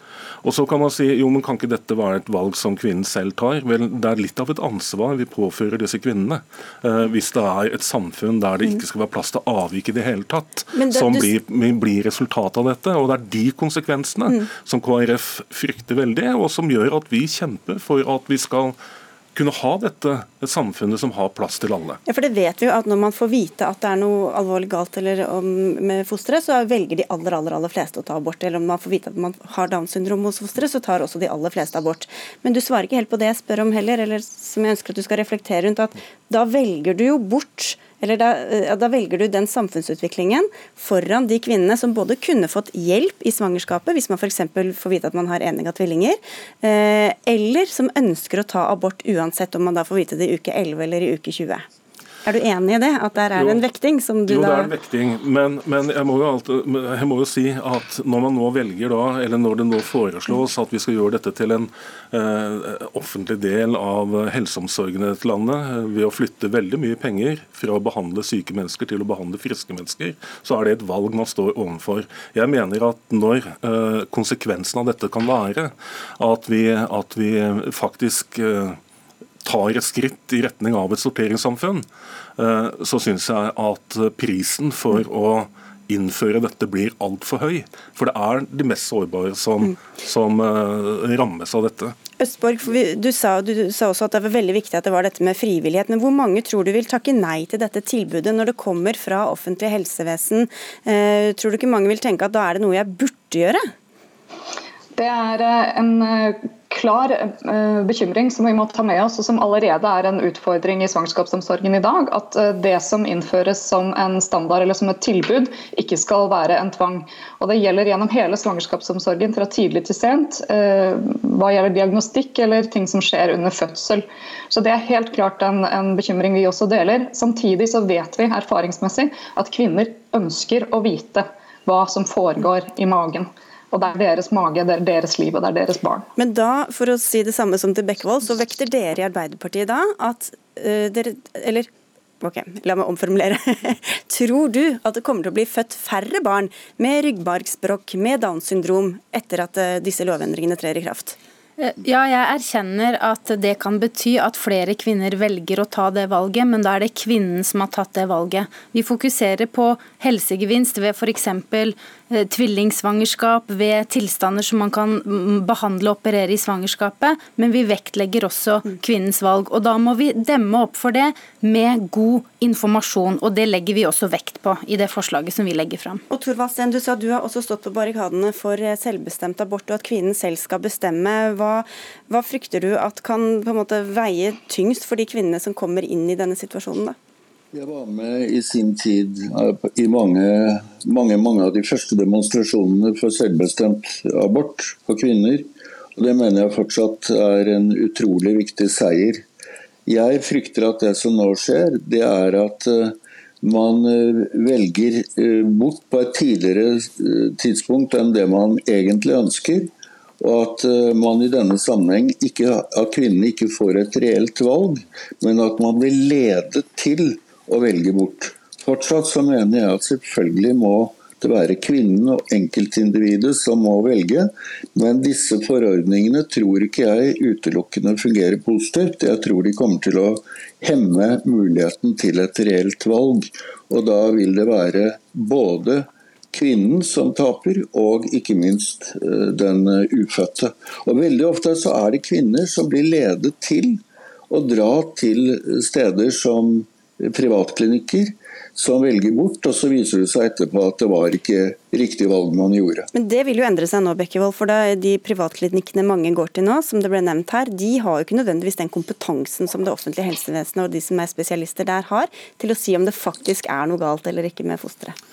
Og så kan man si jo, men kan ikke dette være et valg som kvinnen selv tar? Vel, Det er litt av et ansvar vi påfører disse kvinnene. Eh, hvis det er et samfunn der det ikke skal være plass til avvik i det hele tatt, det, som blir, blir resultatet av dette. Og det er de konsekvensene mm. som KrF frykter veldig, og som gjør at vi kjemper for at vi skal kunne ha dette samfunnet som har plass til alle. Ja, for det vet vi jo at Når man får vite at det er noe alvorlig galt om, med fosteret, så velger de aller aller, aller fleste å ta abort. Eller om man får vite at man har Downs syndrom hos fosteret, så tar også de aller fleste abort. Men du svarer ikke helt på det jeg spør om heller, eller som jeg ønsker at du skal reflektere rundt. at Da velger du jo bort eller da, eh, da, velger du den samfunnsutviklingen foran de kvinnene som både kunne fått hjelp i svangerskapet, hvis man f.eks. får vite at man har enige tvillinger, eh, eller som ønsker å ta abort uansett om man da får vite det i uke 11 eller i uke 20. Er du enig i det? At der er det en vekting? som du jo, da... det er en vekting, men, men jeg, må alltid, jeg, må jo si at når man nå velger da, eller når det nå foreslås at vi skal gjøre dette til en eh, offentlig del av helseomsorgen i dette landet, eh, ved å flytte veldig mye penger fra å behandle syke mennesker til å behandle friske mennesker, så er det et valg man står overfor. Jeg mener at når eh, konsekvensen av dette kan være at vi, at vi faktisk eh, tar et skritt i retning av et sorteringssamfunn, så syns jeg at prisen for å innføre dette blir altfor høy. For det er de mest sårbare som, som uh, rammes av dette. Østborg, du sa, du sa, også at det var veldig viktig at det var dette med frivillighet. Men hvor mange tror du vil takke nei til dette tilbudet når det kommer fra offentlig helsevesen? Uh, tror du ikke mange vil tenke at da er det noe jeg burde gjøre? Det er eh, en klar uh, bekymring som vi må ta med oss, og som allerede er en utfordring i svangerskapsomsorgen i dag. At det som innføres som en standard eller som et tilbud, ikke skal være en tvang. Og Det gjelder gjennom hele svangerskapsomsorgen, fra tidlig til sent. Hva gjelder diagnostikk eller ting som skjer under fødsel. Så Det er helt klart en, en bekymring vi også deler. Samtidig så vet vi erfaringsmessig at kvinner ønsker å vite hva som foregår i magen. Og det er deres mage, det er deres liv og det er deres barn. Men da, for å si det samme som til Bekkevold, så vekter dere i Arbeiderpartiet da at uh, dere Eller ok, la meg omformulere. Tror du at det kommer til å bli født færre barn med ryggmargsbrokk, med Downs syndrom, etter at uh, disse lovendringene trer i kraft? Eh, ja, jeg erkjenner at det kan bety at flere kvinner velger å ta det valget, men da er det kvinnen som har tatt det valget. Vi fokuserer på helsegevinst ved f.eks. Eh, tvillingsvangerskap, ved tilstander som man kan behandle og operere i svangerskapet, men vi vektlegger også kvinnens valg. Og Da må vi demme opp for det med god informasjon, og det legger vi også vekt på i det forslaget som vi legger fram. Og Thorvaldsen, du sa du har også stått på barrikadene for eh, selvbestemt abort, og at kvinnen selv skal bestemme. Hva, hva frykter du at kan på en måte veie tyngst for de kvinnene som kommer inn i denne situasjonen? da? Jeg var med i sin tid eh, i mange, mange, mange av de første demonstrasjonene for selvbestemt abort for kvinner. Og Det mener jeg fortsatt er en utrolig viktig seier. Jeg frykter at det som nå skjer, det er at eh, man eh, velger bort på et tidligere tidspunkt enn det man egentlig ønsker. Og at man i denne sammenheng ikke, at kvinnene ikke får et reelt valg, men at man blir ledet til å velge bort. Fortsatt så mener jeg at selvfølgelig må det være kvinnen og enkeltindividet som må velge, men disse forordningene tror ikke jeg utelukkende fungerer positivt. Jeg tror de kommer til å hemme muligheten til et reelt valg. Og da vil det være både kvinnen som taper, og ikke minst eh, den ufødte. Og Veldig ofte så er det kvinner som blir ledet til å dra til steder som privatklinikker som velger bort, og så viser det seg etterpå at det var ikke riktig valg man gjorde. Men det vil jo endre seg nå, Bekkevold, for de privatklinikkene mange går til nå, som det ble nevnt her, de har jo ikke nødvendigvis den kompetansen som det offentlige helsevesenet og de som er spesialister der har, til å si om det faktisk er noe galt eller ikke med fosteret.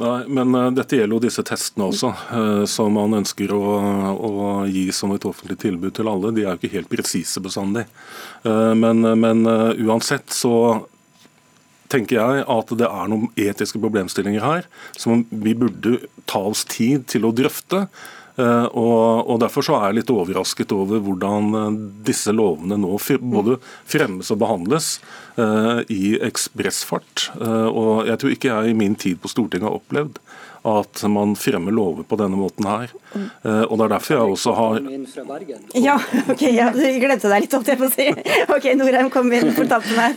Nei, men uh, Dette gjelder jo disse testene også, uh, som man ønsker å, å, gi som et offentlig tilbud til alle. De er jo ikke helt presise bestandig. Uh, men, men uansett så tenker jeg at det er noen etiske problemstillinger her som vi burde ta oss tid til å drøfte. Uh, og, og, Derfor så er jeg litt overrasket over hvordan uh, disse lovene nå både fremmes og behandles uh, i ekspressfart. og Jeg tror ikke jeg i min tid på Stortinget har opplevd at man fremmer lover på denne måten her. Eh, og Det er derfor jeg også har Ja, ok, ja, du glemte deg litt, holdt jeg på å si. Ok, Norheim, kom inn på tampen her.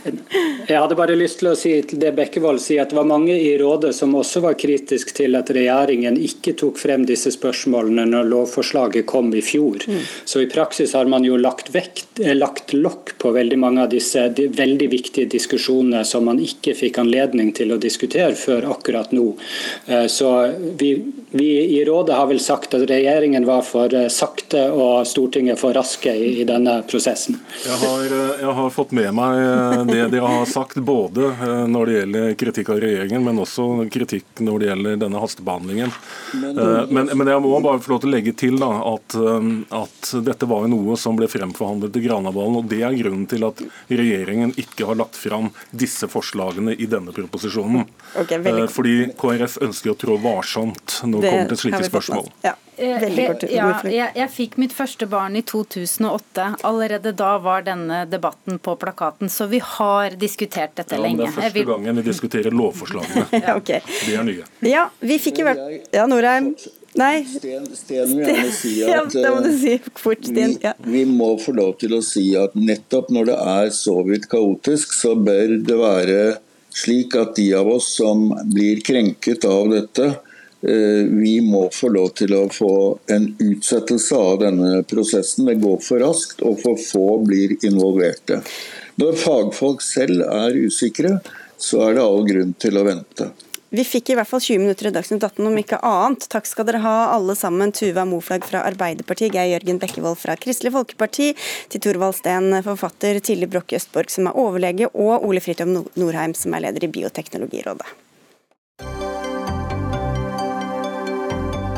Jeg hadde bare lyst til å si til det Bekkevold sier, at det var mange i rådet som også var kritisk til at regjeringen ikke tok frem disse spørsmålene når lovforslaget kom i fjor. Mm. Så i praksis har man jo lagt, vekt, eh, lagt lokk på veldig mange av disse de veldig viktige diskusjonene som man ikke fikk anledning til å diskutere før akkurat nå. Eh, så vi, vi, i rådet har vel sagt at regjeringen var for eh, sakte og Stortinget for raske i, i denne prosessen. Jeg har, eh, jeg har, fått med meg eh, det de har sagt, både når det gjelder kritikk av regjeringen, men også kritikk når det gjelder denne hastebehandlingen. Men, men jeg må bare få lov til å legge til da, at, at dette var noe som ble fremforhandlet i Granavolden. og Det er grunnen til at regjeringen ikke har lagt fram disse forslagene i denne proposisjonen. Okay, Fordi KrF ønsker å trå varsomt når kommer til slike spørsmål. Ja. Eh, kort. Ja, jeg, jeg fikk mitt første barn i 2008. Allerede da var denne debatten på plakaten, så vi har diskutert dette Ja, men lenge. det er første vil- gangen vi diskuterer lovforslagene. Ja, okay. De er nye. Ja, vi fikk i hvert Ja, Norheim. Nei. Sten, Sten vil gjerne si Ja, at det må du eh, si fort, Sten. Ja. vi, vi må få lov til å si at nettopp når det er så vidt kaotisk, så bør det være slik at de av oss som blir krenket av dette, eh, vi må få lov til å få en utsettelse av denne prosessen. Det går for raskt, og for få blir involverte. Når fagfolk selv er usikre, så er det all grunn til å vente. Vi fikk i hvert fall 20 minutter i Dagsnytt 18 om ikke annet. Takk skal dere ha alle sammen. Tuva Moflag fra Arbeiderpartiet, Geir Jørgen Bekkevold fra Kristelig Folkeparti, til Torvald Steen, forfatter, Tilde Broch Østborg, som er overlege, og Ole Fridtjof Nor- Norheim, som er leder i Bioteknologirådet.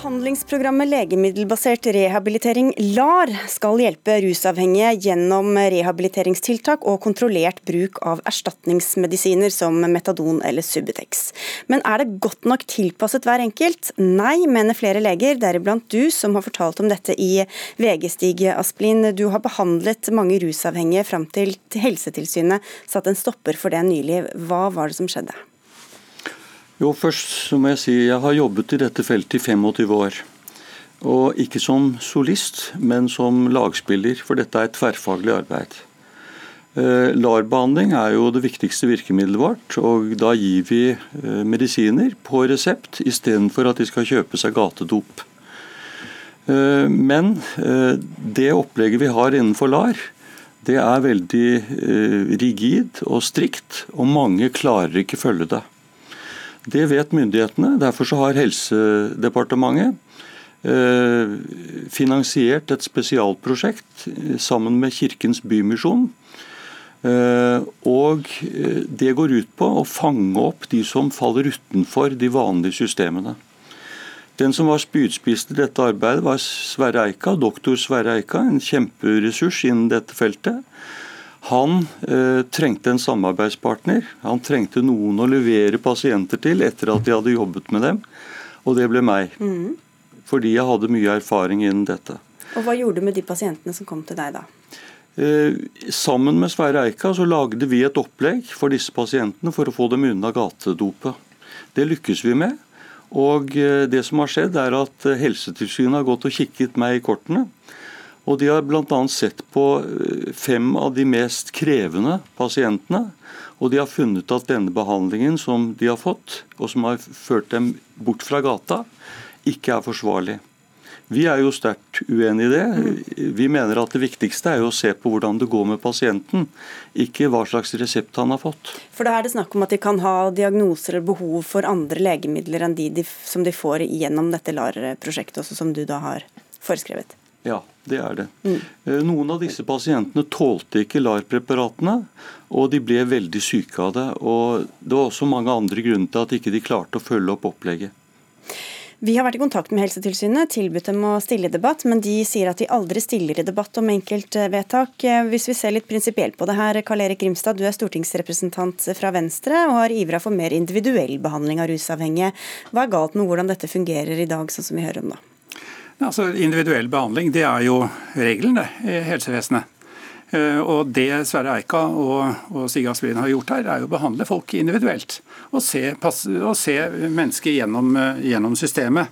Behandlingsprogrammet Legemiddelbasert rehabilitering, LAR, skal hjelpe rusavhengige gjennom rehabiliteringstiltak og kontrollert bruk av erstatningsmedisiner som metadon eller Subutex. Men er det godt nok tilpasset hver enkelt? Nei, mener flere leger, deriblant du, som har fortalt om dette i VG, Stig Asplin. Du har behandlet mange rusavhengige fram til Helsetilsynet satte en stopper for det nylig. Hva var det som skjedde? Jo, først må jeg si jeg har jobbet i dette feltet i 25 år. Og ikke som solist, men som lagspiller, for dette er et tverrfaglig arbeid. Eh, LAR-behandling er jo det viktigste virkemidlet vårt, og da gir vi eh, medisiner på resept istedenfor at de skal kjøpe seg gatedop. Eh, Men det opplegget vi har innenfor LAR, det er veldig rigid og strikt, og mange klarer ikke følge det. Det vet myndighetene. Derfor har Helsedepartementet eh, finansiert et spesialprosjekt eh, sammen med Kirkens Bymisjon. Eh, og Det går ut på å fange opp de som faller utenfor de vanlige systemene. Den som var spydspiss til dette arbeidet, var Sverre Eika, doktor Sverre Eika, en kjemperessurs innen dette feltet. Han eh, trengte en samarbeidspartner. Han trengte noen å levere pasienter til etter at de hadde jobbet med dem, og det ble meg. Mm. Fordi jeg hadde mye erfaring innen dette. Og hva gjorde du med de pasientene som kom til deg da? Eh, sammen med Sverre Eika så lagde vi et opplegg for disse pasientene for å få dem unna gatedopet. Det lykkes vi med. Og eh, det som har skjedd er at eh, Helsetilsynet har gått og kikket meg i kortene. Og de har bl.a. sett på eh, fem av de mest krevende pasientene. Og de har funnet at denne behandlingen som de har fått, og som har ført dem bort fra gata, ikke er forsvarlig. Vi er jo sterkt uenig i det. Vi mener at det viktigste er jo å se på hvordan det går med pasienten, ikke hva slags resept han har fått. For da er det snakk om at de kan ha diagnoser eller behov for andre legemidler enn de, de som de får gjennom dette LAR-prosjektet, som du da har foreskrevet. Ja, det er det. Mm. Noen av disse pasientene tålte ikke LAR-preparatene, og de ble veldig syke av det. Og det var også mange andre grunner til at ikke de klarte å følge opp opplegget. Vi har vært i kontakt med Helsetilsynet, tilbudt dem å stille i debatt, men de sier at de aldri stiller i debatt om enkeltvedtak. Hvis vi ser litt prinsipielt på det her, Karl Erik Grimstad, du er stortingsrepresentant fra Venstre og har ivra for mer individuell behandling av rusavhengige. Hva er galt med hvordan dette fungerer i dag, sånn som vi hører om da? Altså, individuell behandling det er jo regelen i helsevesenet. Eh, Og Det Sverre Eika og, og Stig Asplin har gjort her, er jo å behandle folk individuelt. Og se, passe, og se mennesker gjennom, eh, gjennom systemet.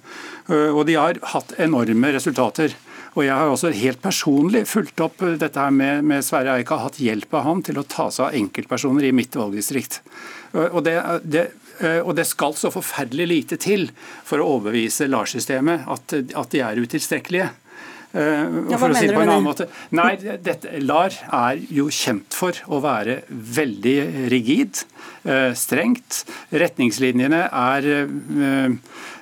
Eh, Og de har hatt enorme resultater. Og Jeg har også helt personlig fulgt opp dette her med, med Sverre Eika. Hatt hjelp av han til å ta seg av enkeltpersoner i mitt valgdistrikt. Og det, det Og det skal så forferdelig lite til for å overbevise LAR-systemet at, at de er utilstrekkelige. Eh, Ja, hva si det mener på du med måte. Nei, dette, LAR er jo kjent for å være veldig rigid, eh, strengt. Retningslinjene er eh, eh,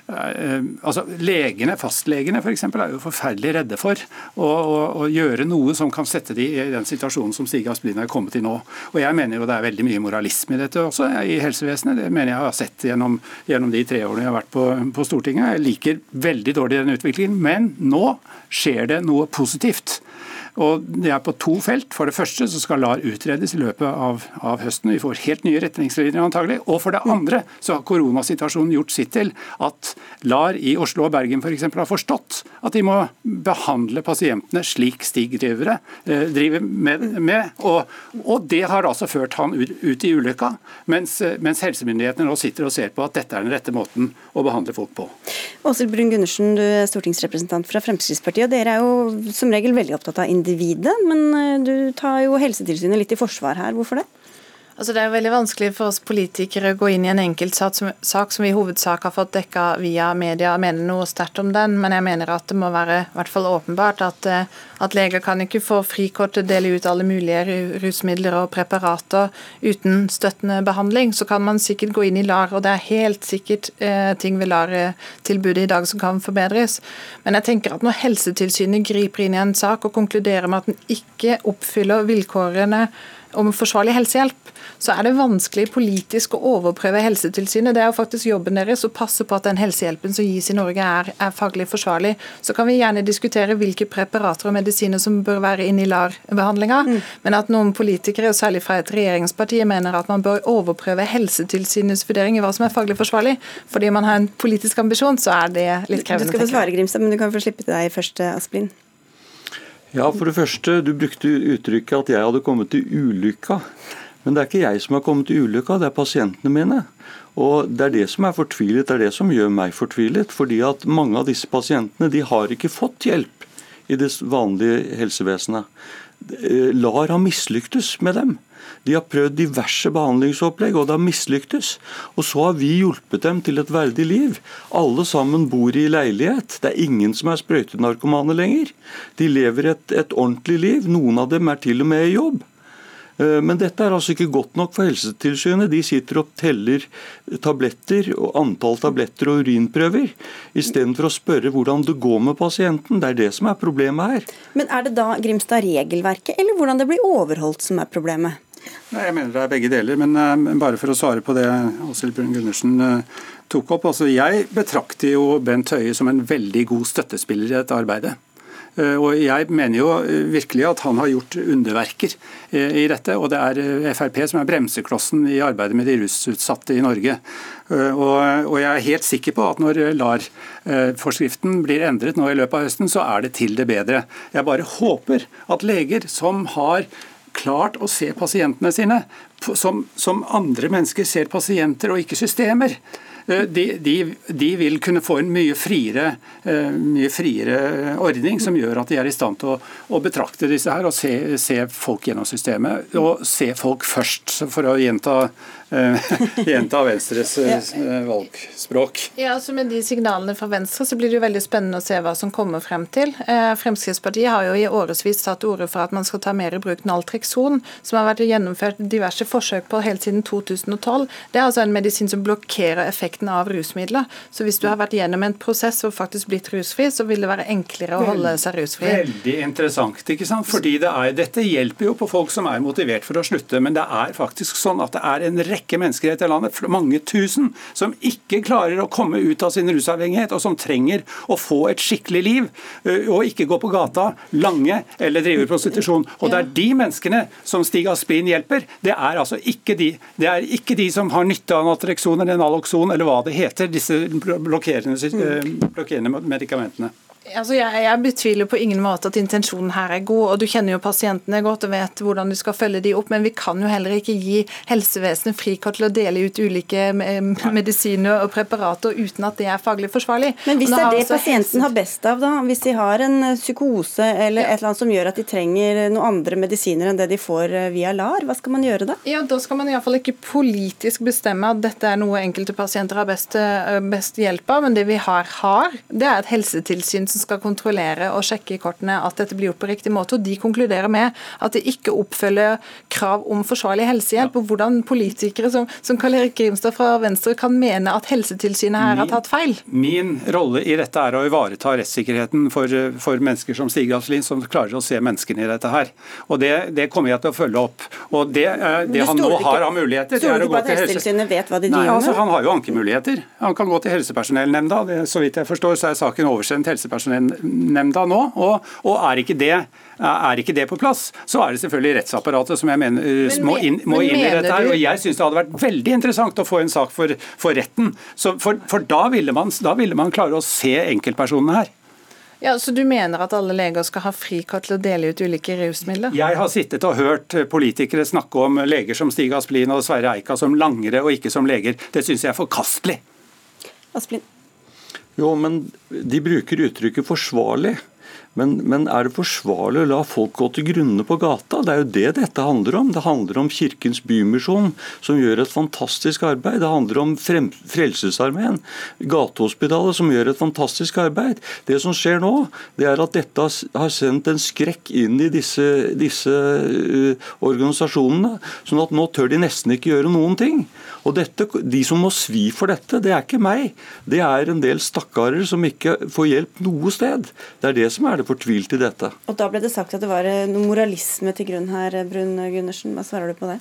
altså Legene, fastlegene f.eks., er jo forferdelig redde for å, å, å gjøre noe som kan sette de i den situasjonen som Stig Asplin er kommet i nå. Og Jeg mener jo det er veldig mye moralisme i dette også, i helsevesenet. Det mener jeg har sett gjennom, gjennom de tre årene jeg har vært på, på Stortinget. Jeg liker veldig dårlig den utviklingen, men nå skjer det noe positivt. Og Det er på to felt. For det første så skal LAR utredes i løpet av, av høsten. Vi får helt nye retningslinjer antagelig. Og for det andre så har koronasituasjonen gjort sitt til at LAR i Oslo og Bergen for eksempel, har forstått at de må behandle pasientene slik Stig eh, driver med. med og, og, det har altså ført han ut, i ulykka, mens, mens helsemyndighetene nå sitter og ser på at dette er den rette måten å behandle folk på. Åshild Brun-Gundersen, du er stortingsrepresentant fra Fremskrittspartiet. og Dere er jo som regel veldig opptatt av individet, men eh, du tar jo Helsetilsynet litt i forsvar her. Hvorfor det? Altså Det er veldig vanskelig for oss politikere å gå inn i en enkeltsak som, sak som vi i hovedsak har fått dekka via media og mene noe sterkt om den, men jeg mener at det må være i hvert fall åpenbart at, eh, at leger kan ikke få frikort til å dele ut alle mulige rusmidler og preparater uten støttende behandling. Så kan man sikkert gå inn i LAR, og det er helt sikkert eh, ting ved LAR-tilbudet i dag som kan forbedres. Men jeg tenker at når Helsetilsynet griper inn i en sak og konkluderer med at den ikke oppfyller vilkårene om forsvarlig helsehjelp, så er det vanskelig politisk å overprøve Helsetilsynet. Det er jo faktisk jobben deres å passe på at den helsehjelpen som gis i Norge er, er faglig forsvarlig. Så kan vi gjerne diskutere hvilke preparater og medisiner som bør være inne i LAR-behandlinga, mm. men at noen politikere, særlig fra et regjeringsparti, mener at man bør overprøve Helsetilsynets vurdering i hva som er faglig forsvarlig, fordi man har en politisk ambisjon, så er det litt krevende. Du skal få svare, Grimstad, men du kan få slippe til deg først, Asplin. Ja, for det første, Du brukte uttrykket at jeg hadde kommet til ulykka. Men det er ikke jeg som har kommet til ulykka, det er pasientene mine. Og Det er det som er fortvilet, det er det som gjør meg fortvilet. fordi at mange av disse pasientene de har ikke fått hjelp i det vanlige helsevesenet. LAR har mislyktes med dem. De har prøvd diverse behandlingsopplegg, og det har mislyktes. Og så har vi hjulpet dem til et verdig liv. Alle sammen bor i leilighet. Det er ingen som er sprøytenarkomane lenger. De lever et, et ordentlig liv. Noen av dem er til og med i jobb. Eh, men dette er altså ikke godt nok for Helsetilsynet. De sitter og teller tabletter og antall tabletter og urinprøver, istedenfor å spørre hvordan det går med pasienten. Det er det som er problemet her. Men er det da Grimstad regelverket eller hvordan det blir overholdt som er problemet? Nei, Jeg mener det er begge deler, men uh, bare for å svare på det Åshild Brun Gundersen uh, tok opp. altså Jeg betrakter jo Bent Høie som en veldig god støttespiller i dette arbeidet. Eh, og Jeg mener jo eh, virkelig at han har gjort underverker eh, i dette. Og det er Frp som er bremseklossen i arbeidet med de rusutsatte i Norge. Og jeg er helt sikker på at når LAR-forskriften blir endret nå i løpet av høsten, så er det til det bedre. Jeg bare håper at leger som har klart å se pasientene sine, som, som andre mennesker ser pasienter og ikke systemer, Eh, de, de, de, vil kunne få en mye friere, eh, mye friere, ordning, som gjør at de er i stand til å, å betrakte disse her og se, se, folk gjennom systemet. Og se folk først, for å gjenta gjenta Venstres eh, valgspråk. Ja, altså Med de signalene fra Venstre så blir det jo veldig spennende å se hva som kommer frem til. Eh, Fremskrittspartiet har jo i årevis tatt orde for at man skal ta mer i bruk Naltrexon, som har vært gjennomført diverse forsøk på helt siden 2012. Det er altså en medisin som blokkerer effekten av rusmidler. Så hvis du har vært gjennom en prosess og faktisk blitt rusfri, så vil det være enklere å holde seg rusfri. Veldig interessant, ikke sant. Fordi det er, dette hjelper jo på folk som er motivert for å slutte, men det er faktisk sånn at det er en rekke rekke mennesker i dette landet, mange tusen, som ikke klarer å komme ut av sin rusavhengighet, og som trenger å få et skikkelig liv, og ikke gå på gata lange eller drive prostitusjon. Og det er de menneskene som Stig Aspin hjelper. Det er altså ikke de, det er ikke de som har nytte av Natrexon eller Naloxon eller hva det heter, disse blokkerende, blokkerende medikamentene. Altså jeg, jeg, betviler på ingen måte at intensjonen her er god, og du kjenner jo pasientene godt og vet hvordan du skal følge de opp, men vi kan jo heller ikke gi helsevesenet frikort til å dele ut ulike medisiner og preparater uten at det er faglig forsvarlig. Men hvis det er det altså pasienten har best av, da, hvis de har en eh, psykose eller ja. et eller annet som gjør at de trenger noen andre medisiner enn det de får eh, via LAR, hva skal man gjøre da? Ja, Da skal man iallfall ikke politisk bestemme at dette er noe enkelte pasienter har best, eh, best hjelp av, men det vi har, har, det er et helsetilsyn som som skal kontrollere og sjekke i kortene at dette blir gjort på riktig måte. og De konkluderer med at det ikke oppfølger krav om forsvarlig helsehjelp. og Hvordan politikere som, som Karl Erik Grimstad fra Venstre kan mene at Helsetilsynet her min, har tatt feil. Min rolle i dette er å ivareta rettssikkerheten for, for mennesker som Stig Aslin, som klarer å se menneskene i dette her. Og Det, det kommer jeg til å følge opp. Og Det, eh, det han nå har av muligheter Stoler du på at Helsetilsynet vet hva de driver med? Altså, han har jo ankemuligheter. Han kan gå til helsepersonellnemnda. Så vidt jeg forstår så er saken oversendt helsepersonell helsepersonellnemnda nå. Og, og er, ikke det, er ikke det på plass, så er det selvfølgelig rettsapparatet som jeg mener men, må inn, må inn i dette. her, og Jeg syns det hadde vært veldig interessant å få en sak for, for retten. For, for da, ville man, da ville man klare å se enkeltpersonene her. Ja, Så du mener at alle leger skal ha frikort til å dele ut ulike rusmidler? Jeg har sittet og hørt politikere snakke om leger som Stig Asplin og Sverre Eika som langere og ikke som leger. Det syns jeg er forkastelig. Asplin. Jo, men de bruker uttrykket 'forsvarlig'. Men, men, er det forsvarlig å la folk gå til grunne på gata? Det er jo det dette handler om. Det handler om Kirkens Bymisjon, som gjør et fantastisk arbeid. Det handler om Frelsesarmeen, Gatehospitalet, som gjør et fantastisk arbeid. Det som skjer nå, det er at dette har sendt en skrekk inn i disse, disse uh, organisasjonene. sånn at nå tør de nesten ikke gjøre noen ting. Og dette, De som må svi for dette, det er ikke meg. Det er en del stakkarer som ikke får hjelp noe sted. Det er det som er det fortvilt i dette. Og Da ble det sagt at det var noe moralisme til grunn her, Brun Gundersen. Hva svarer du på det?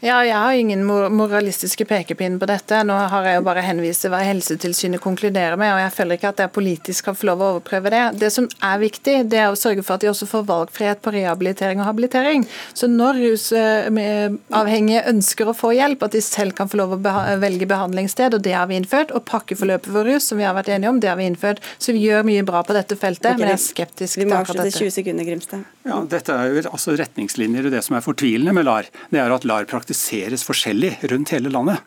Ja, Jeg har ingen moralistiske pekepinn på dette. Nå har jeg jo bare henvist til hva Helsetilsynet konkluderer med, og jeg føler ikke at det er politisk kan få lov å overprøve det. Det som er viktig, det er å sørge for at de også får valgfrihet på rehabilitering og habilitering. Så når rusavhengige ønsker å få hjelp, at de selv kan få lov å velge behandlingssted, og det har vi innført. Og pakkeforløpet for rus, som vi har vært enige om, det har vi innført. Så vi gjør mye bra på dette feltet, okay, men jeg er skeptisk til akkurat dette. Vi må avslutte 20 sekunder, Grimstad. Ja, Dette er jo altså retningslinjer og det som er fortvilende med LAR. Det er at LAR praktiseres forskjellig rundt hele landet.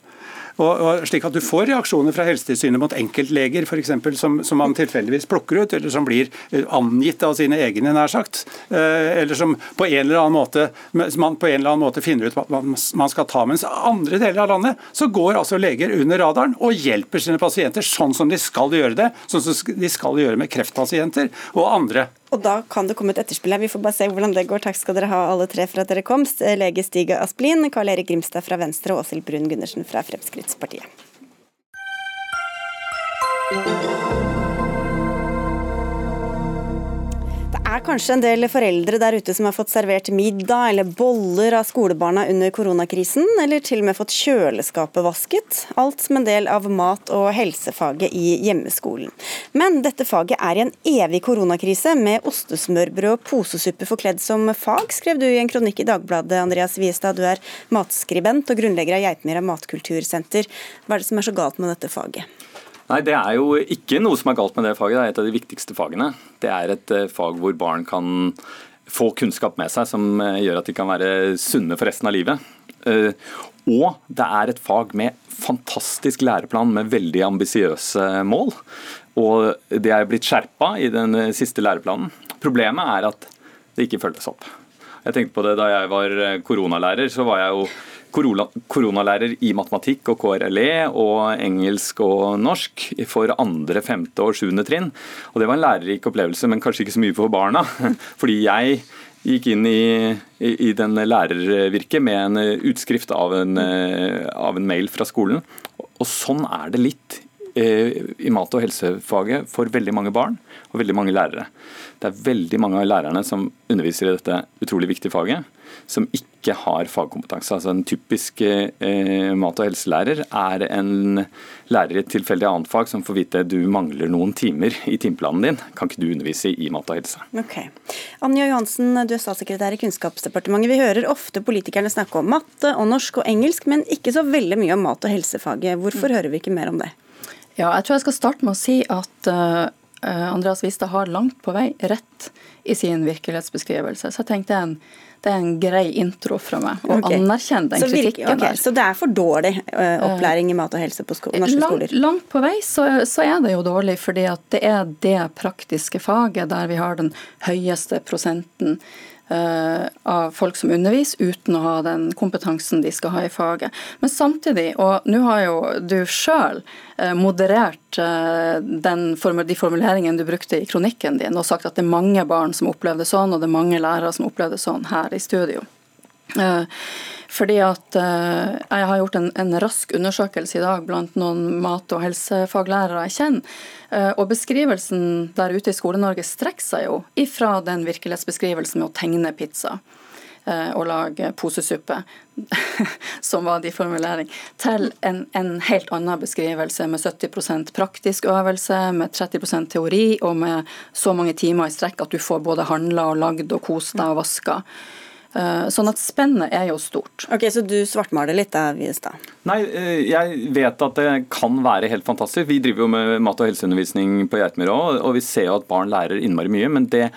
Og, og, slik at du får reaksjoner fra Helsetilsynet mot enkeltleger for eksempel, som, som man tilfeldigvis plukker ut, eller som blir eh, angitt av sine egne, nær sagt. Eh, eller som på en eller annen måte, man på en eller annen måte finner ut hva man skal ta. Mens andre deler av landet så går altså leger under radaren og hjelper sine pasienter sånn som de skal gjøre det. Sånn som de skal gjøre med kreftpasienter og andre. Og da kan det komme et etterspill her. Vi får bare se hvordan det går. Takk skal dere ha alle tre for at dere kom. Lege Stig Asplin, Karl Erik Grimstad fra Venstre og Åshild Brun Gundersen fra Fremskrittspartiet. Er kanskje en del foreldre der ute som har fått servert middag eller boller av skolebarna under koronakrisen, eller til og med fått kjøleskapet vasket. Alt som en del av mat- og helsefaget i hjemmeskolen. Men dette faget er i en evig koronakrise, med ostesmørbrød og posesuppe forkledd som fag, skrev du i en kronikk i Dagbladet, Andreas Wiestad. Du er matskribent og grunnlegger av Geitmyra matkultursenter. Hva er det som er så galt med dette faget? Nei, Det er jo ikke noe som er galt med det faget. Det er et av de viktigste fagene. Det er et eh, fag hvor barn kan få kunnskap med seg som eh, gjør at de kan være sunne for resten av livet. Eh, og det er et fag med fantastisk læreplan med veldig ambisiøse mål. Og det er blitt skjerpa i den siste læreplanen. Problemet er at det ikke følges opp. Jeg tenkte på det Da jeg var koronalærer, så var jeg jo koronalærer i matematikk og KRLE og engelsk og norsk for andre, femte og sjuende trinn. Og Det var en lærerik opplevelse, men kanskje ikke så mye for barna. Fordi jeg gikk inn i, i den lærervirket med en utskrift av en, av en mail fra skolen. Og sånn er det litt eh, i mat- og helsefaget for veldig mange barn og veldig mange lærere. Det er veldig mange av lærerne som underviser i dette utrolig viktige faget, som ikke har fagkompetanse. Altså En typisk eh, mat- og helselærer er en lærer i et tilfeldig annet fag som får vite du mangler noen timer i timeplanen din, kan ikke du undervise i mat og helse. Ok. Anja Johansen, du er statssekretær i Kunnskapsdepartementet. Vi hører ofte politikerne snakke om matte og norsk og engelsk, men ikke så veldig mye om mat- og helsefaget. Hvorfor mm. hører vi ikke mer om det? Ja, jeg tror jeg skal starte med å si at uh, Andreas Vistad har langt på vei rett i sin virkelighetsbeskrivelse. Så jeg tenkte en, det er en grei intro fra meg å okay. anerkjenne den så kritikken okay. der. Så det er for dårlig uh, opplæring i mat og helse på sko norske langt, skoler? Langt på vei så, så, er det jo dårlig, fordi at det er det praktiske faget der vi har den høyeste prosenten Eh, av folk som underviser, uten å ha den kompetansen de skal ha i faget. Men samtidig, og nå har jo du sjøl eh, moderert eh, den, de formuleringene du brukte i kronikken din, og sagt at det er mange barn som opplevde sånn, og det er mange lærere som opplevde sånn her i studio. Fordi at eh, Jeg har gjort en, en, rask undersøkelse i dag blant noen mat- og helsefaglærere jeg kjenner. Eh, og Beskrivelsen der ute i Skole-Norge strekker seg jo ifra den virkelighetsbeskrivelsen med å tegne pizza. og lage posesuppe, som var de formulering, til en, en, helt annen beskrivelse med 70% praktisk øvelse, med 30% teori og med så mange timer i strekk at du får både handla og lagd og kost deg og vaska. Eh, sånn at spennet er jo stort. Ok, Så du svartmaler litt da, Viestad? Nei, eh, jeg vet at det kan være helt fantastisk. Vi driver jo med mat- og helseundervisning på Geitmyra òg, og vi ser jo at barn lærer innmari mye. Men det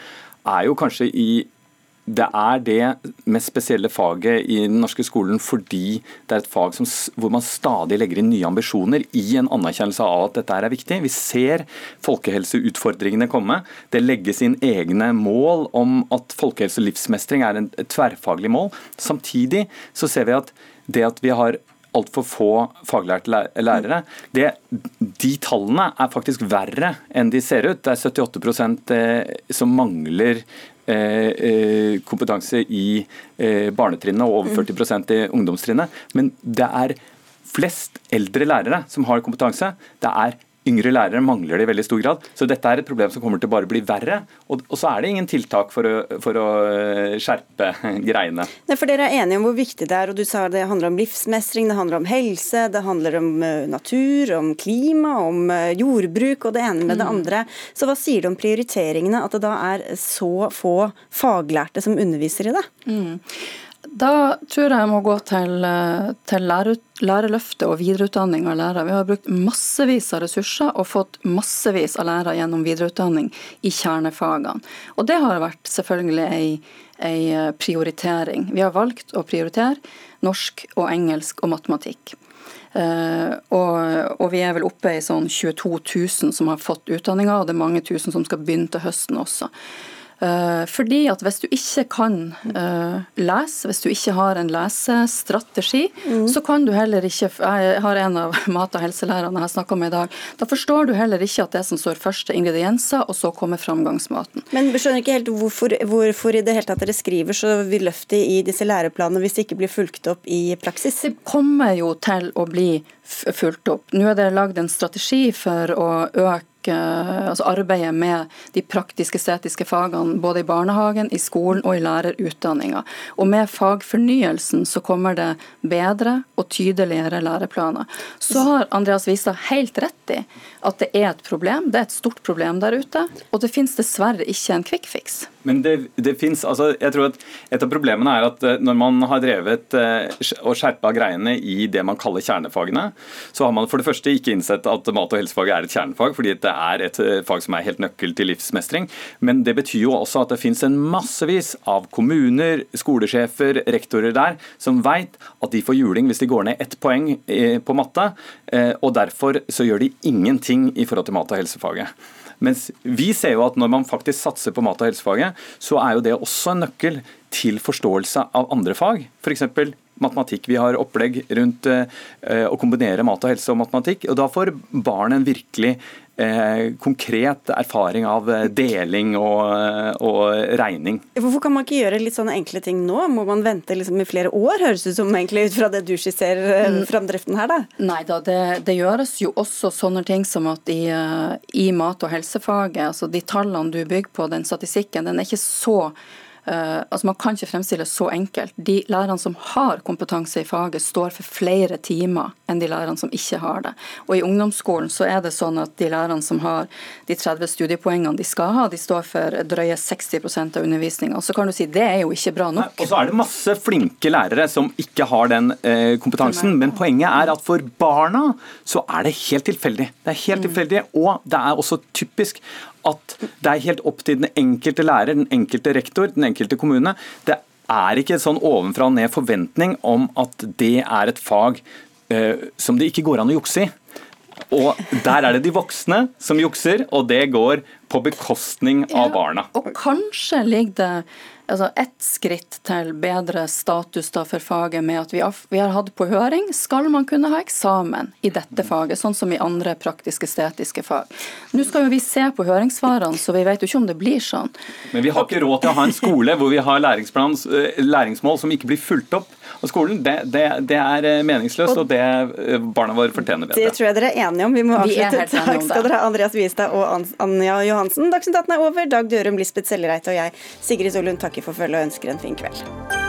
er jo kanskje i det er det mest spesielle faget i den norske skolen fordi det er et fag som, hvor man stadig legger inn nye ambisjoner i en anerkjennelse av at dette er viktig. Vi ser folkehelseutfordringene komme. Det legges inn egne mål om at folkehelse og livsmestring er et tverrfaglig mål. Samtidig så ser vi at det at vi har altfor få faglærte lærere. Det, de tallene er faktisk verre enn de ser ut. Det er 78 eh, som mangler kompetanse i eh, barnetrinnet og over 40 mm. i ungdomstrinnet. Men det er flest eldre lærere som har kompetanse. Det er Yngre lærere mangler det i veldig stor grad. Så dette er et problem som kommer til bare å bli verre. Og, og så er det ingen tiltak for å, for å eh, skjerpe greiene. Nei, for Dere er enige om hvor viktig det er. og du sa Det handler om livsmestring, det handler om helse, det handler om eh, natur, om klima, om eh, jordbruk og det ene med det mm. andre. Så Hva sier du om prioriteringene, at det da er så få faglærte som underviser i det? Mm. Da tror jeg jeg må gå til, til lærerløftet og videreutdanning av lærere. Vi har brukt massevis av ressurser og fått massevis av lærere gjennom videreutdanning i kjernefagene. Og det har vært selvfølgelig ei, ei prioritering. Vi har valgt å prioritere norsk og engelsk og matematikk. Uh, og, og, vi er vel oppe i sånn 22 000 som har fått utdanninga, og det er mange tusen som skal begynne til høsten også. Eh, fordi at hvis du ikke kan uh, lese, hvis du ikke har en lesestrategi, mm. så kan du heller ikke Jeg har en av mat- og helselærerne jeg snakka med i dag. Da forstår du heller ikke at det som står først er ingredienser, og så kommer framgangsmaten. Men vi skjønner ikke helt hvorfor, hvorfor i det hele tatt dere skriver så vidløftig i disse læreplanene hvis det ikke blir fulgt opp i praksis? Det kommer jo til å bli fulgt opp. Nå er det lagd en strategi for å øke altså arbeidet med de praktisk-estetiske fagene både i barnehagen, i skolen og i lærerutdanninga. Og med fagfornyelsen så kommer det bedre og tydeligere læreplaner. Så har Andreas Vistad helt rett i at det er et problem. Det er et stort problem der ute, og det finnes dessverre ikke en quick fix. Men det, det finnes, altså, jeg tror at Et av problemene er at eh, når man har drevet eh, og skjerpa greiene i det man kaller kjernefagene, så har man for det første ikke innsett at mat- og helsefag er et kjernefag, fordi det er et eh, fag som er helt nøkkel til livsmestring. Men det betyr jo også at det finnes en massevis av kommuner, skolesjefer, rektorer der som veit at de får juling hvis de går ned ett poeng på matte, og derfor så gjør de ingenting i forhold til mat- og helsefaget. Mens vi ser jo at når man faktisk satser på mat- og helsefaget, så er jo det også en nøkkel til forståelse av andre fag. F.eks. matematikk. Vi har opplegg rundt eh, å kombinere mat og helse og matematikk. og Da får barn en virkelig Eh, konkret erfaring av eh, deling og, og, regning. Hvorfor kan man ikke gjøre litt sånne enkle ting nå? Må man vente liksom i flere år, høres det ut som egentlig ut fra det du skisserer mm. framdriften her, da? Nei da, det, det, gjøres jo også sånne ting som at i, i mat- og helsefaget, altså de tallene du bygger på, den statistikken, den er ikke så altså Man kan ikke fremstille så enkelt. De lærerne som har kompetanse i faget, står for flere timer enn de lærerne som ikke har det. Og I ungdomsskolen så er det sånn at de lærerne som har de 30 studiepoengene de skal ha, de står for drøye 60% av undervisninga. Så kan du si det er jo ikke bra nok. Og så er det masse flinke lærere som ikke har den eh, kompetansen. Men poenget er at for barna så er det helt tilfeldig. Det er helt mm. tilfeldig, og det er også typisk at det er helt opp til den enkelte lærer, den enkelte rektor, den enkelte kommune. Det er ikke en sånn ovenfra og ned forventning om at det er et fag eh, som det ikke går an å jukse i. Og der er det de voksne som jukser, og det går på bekostning av barna. og kanskje ligger det altså ett skritt til bedre status da for faget med at vi har, vi har, hatt på høring skal man kunne ha eksamen i dette faget, sånn som i andre praktisk-estetiske fag. Nå skal jo vi se på høringssvarene, så vi vet jo ikke om det blir sånn. Men vi har ikke råd til å ha en skole hvor vi har eh, læringsmål som ikke blir fulgt opp av skolen. Det, det, det er eh, meningsløst, og, og det eh, barna våre fortjener bedre. Det tror jeg dere er enige om. Vi må avslutte. Takk skal dere ha, Andreas Wiestad og Anja Johansen. Dagsnytt 18 er over. Dag Dørum, Lisbeth Sellereite og jeg, Sigrid Solund, takker for følget og ønsker en fin kveld.